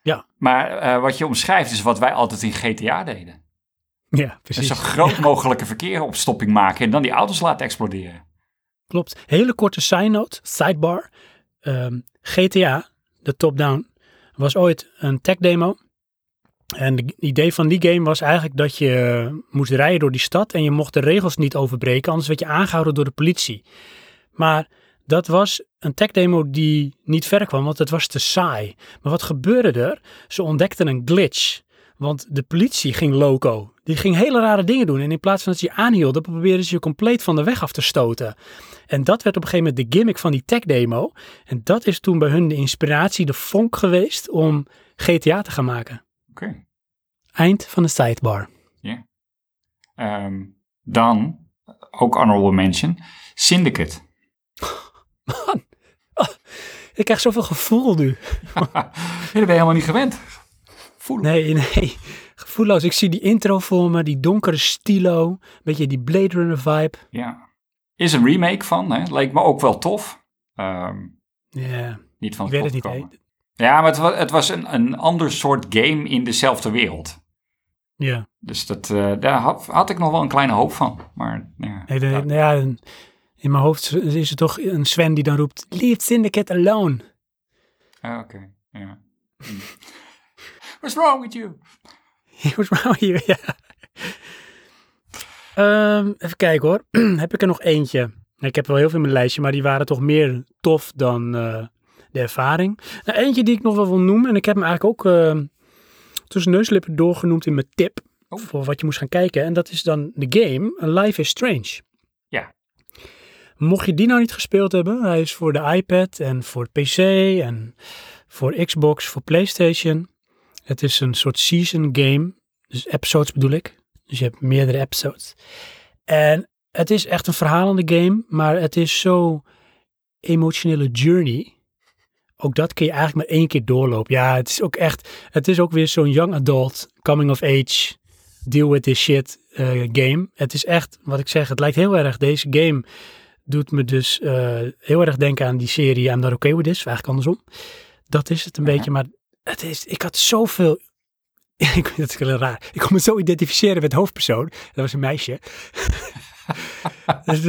Ja. Maar eh, wat je omschrijft is wat wij altijd in GTA deden. Ja, Dus precies. zo groot mogelijke verkeeropstopping maken en dan die auto's laten exploderen. Klopt. Hele korte side note, sidebar. Ehm, GTA, de top-down, was ooit een tech demo. En het idee van die game was eigenlijk dat je moest rijden door die stad en je mocht de regels niet overbreken, anders werd je aangehouden door de politie. Maar dat was een tech demo die niet verder kwam, want het was te saai. Maar wat gebeurde er? Ze ontdekten een glitch. Want de politie ging loco. Die ging hele rare dingen doen. En in plaats van dat ze je aanhielden, probeerden ze je compleet van de weg af te stoten. En dat werd op een gegeven moment de gimmick van die tech demo. En dat is toen bij hun de inspiratie, de vonk geweest om GTA te gaan maken. Oké. Eind van de sidebar. Ehm, dan, ook honorable mention, Syndicate. Ik krijg zoveel gevoel nu. Ja, dat ben je helemaal niet gewend. Voelen. Nee, nee. Gevoelloos. Ik zie die intro voor me, die donkere stilo. Beetje die Blade Runner vibe. Ja. Is een remake van, hè? Lijkt me ook wel tof. Ja, niet van ik het weet het plot niet. Ja, maar het was, het was een, een ander soort game in dezelfde wereld. Ja. Dus dat, eh, daar had, had ik nog wel een kleine hoop van. Maar ja, Nee, de- nou ja, in- mijn hoofd is er toch een Sven die dan roept, leave Syndicate alone. Ah, oké. Ja. Hm. What's wrong with you? What's wrong with you? Ja. Ehm, even kijken hoor. heb ik er nog eentje? Ik heb wel heel veel in mijn lijstje, maar die waren toch meer tof dan eh, de ervaring. Nou, eentje die ik nog wel wil noemen, en ik heb hem eigenlijk ook eh, tussen neuslippen doorgenoemd in mijn tip. Oh. Voor wat je moest gaan kijken. En dat is dan de game Life is Strange. Ja. Mocht je die nou niet gespeeld hebben, hij is voor de iPad en voor PC en voor Xbox, voor PlayStation. Het is een soort season game, dus episodes bedoel ik. Dus je hebt meerdere episodes. En het is echt een verhalende game, maar het is zo emotionele journey. Ook dat kun je eigenlijk maar één keer doorlopen. Ja, het is ook echt, het is ook weer zo'n young adult, coming of age, deal with this shit eh, game. Het is echt, wat ik zeg, het lijkt heel erg, deze game doet me dus eh, heel erg denken aan die serie I'm Not Okay With This, eigenlijk andersom. Dat is het een Ja. beetje, maar het is, ik had zoveel, ik het is heel raar, ik kon me zo identificeren met de hoofdpersoon, dat was een meisje. Dus,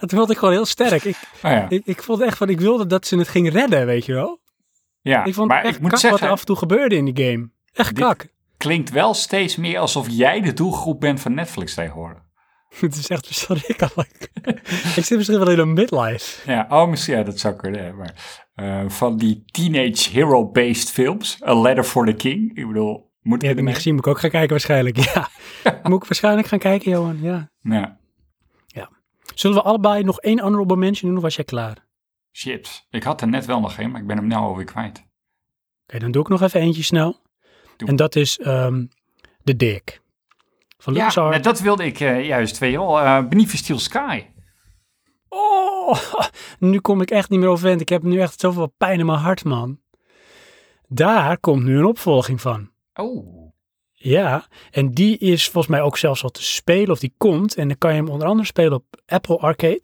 dat vond ik gewoon heel sterk. Ik, Oh, ja. ik, ik vond echt van, ik wilde dat ze het ging redden, weet je wel. ja. Ik vond maar echt ik moet kak zeggen, wat er af en toe gebeurde in die game. Echt kak. klinkt wel steeds meer alsof jij de doelgroep bent van Netflix tegenwoordig. Het is echt verschrikkelijk. ik zit misschien wel in een midlife. Ja, oh, misschien, ja, dat zou kunnen. Maar eh, van die teenage hero-based films, A Letter for the King. Ik bedoel, heb ik niet ermee? gezien, moet ik ook gaan kijken waarschijnlijk. Ja. moet ik waarschijnlijk gaan kijken, Johan. Ja. Ja, Zullen we allebei nog één honorable mention doen of was jij klaar? Oké, shit. Ik had er net wel nog een, maar ik ben hem nu alweer kwijt. dan doe ik nog even eentje snel. Doe. En dat is ehm The Dick. Van Ja, nou, dat wilde ik eh, juist, je wel. eh Beneath Steel Sky. Oh, nu kom ik echt niet meer overeind. Ik heb nu echt zoveel pijn in mijn hart, man. Daar komt nu een opvolging van. Oh, Ja, en die is volgens mij ook zelfs al te spelen, of die komt. En dan kan je hem onder andere spelen op Apple Arcade.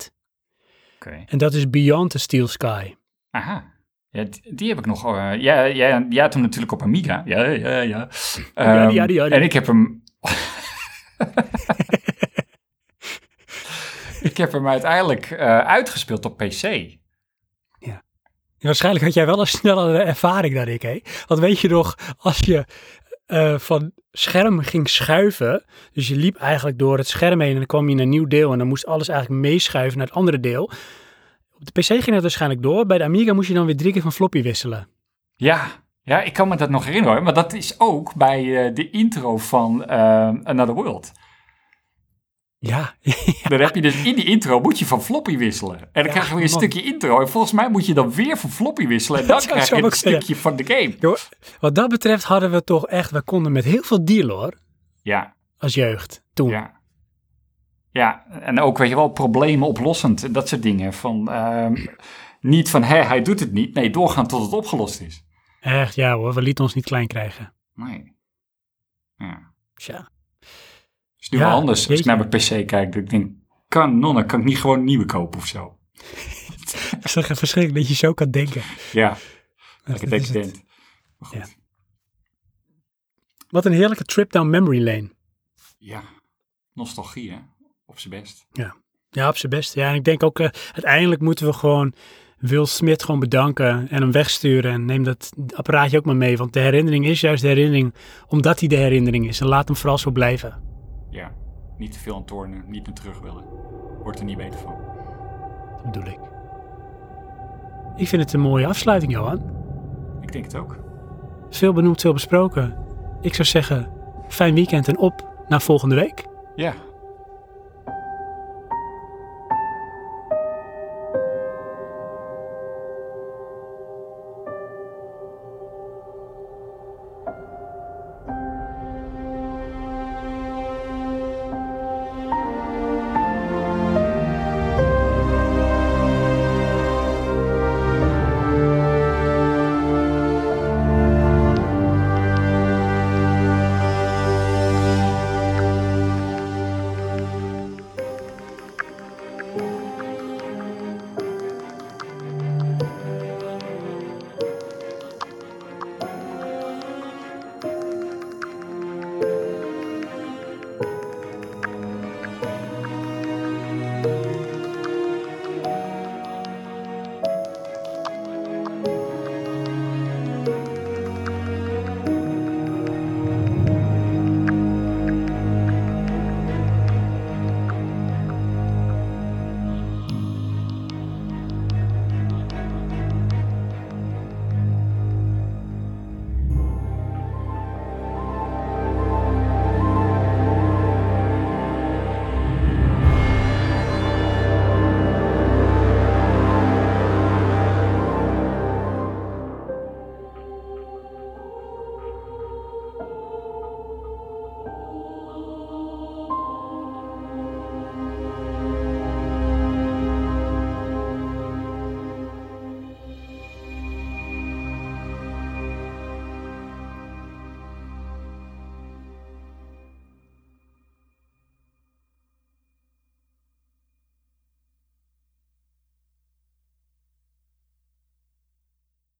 oké. En dat is Beyond the Steel Sky. Aha. Ja, die, heb ik nog. eh ja, ja, had hem natuurlijk op Amiga. Ja, ja, ja. Ehm, ja, ja, ja. En ik heb hem. ik heb hem uiteindelijk eh, uitgespeeld op PC. Ja, waarschijnlijk had jij wel een snellere ervaring dan ik, hè? Want weet je nog, als je eh, van scherm ging schuiven, dus je liep eigenlijk door het scherm heen en dan kwam je in een nieuw deel en dan moest alles eigenlijk meeschuiven naar het andere deel. Op de PC ging het waarschijnlijk door, bij de Amiga moest je dan weer drie keer van floppy wisselen. Ja, ja, ik kan me dat nog herinneren. Maar dat is ook bij eh, de intro van eh, Another World. Ja, Dan heb je dus in die intro moet je van floppy wisselen. En dan Ja, krijg je weer een man. stukje intro. En volgens mij moet je dan weer van floppy wisselen. En dan krijg je een zeggen. stukje van de game. Wat dat betreft hadden we toch echt, we konden met heel veel dealen hoor, Ja, als jeugd toen. ja. Ja, en ook weet je wel, problemen oplossend. en Dat soort dingen. Van, ehm, niet van, hé, hij doet het niet. Nee, doorgaan tot het opgelost is. Echt, ja hoor, we lieten ons niet klein krijgen. Nee. Ja. Tja. Is nu Ja, wel anders als ik naar mijn PC kijk. Dat ik denk, kan nonnen, kan ik niet gewoon een nieuwe kopen of zo? Het is toch echt verschrikkelijk dat je zo kan denken. Ja, Dat- lekker is het. decadent. Ja. Wat een heerlijke trip down memory lane. Ja, nostalgie hè, op zijn best. Ja, op zijn best. Ja, en ik denk ook, eh, uiteindelijk moeten we gewoon Wil Smit gewoon bedanken en hem wegsturen. En neem dat apparaatje ook maar mee, want de herinnering is juist de herinnering, omdat hij de herinnering is. En laat hem vooral zo blijven. Ja, niet te veel aan tornen, niet meer terug willen. Wordt er niet beter van. Dat bedoel ik. Ik vind het een mooie afsluiting, Johan. Ik denk het ook. Veel benoemd, veel besproken. Ik zou zeggen, fijn weekend en op naar volgende week. Ja,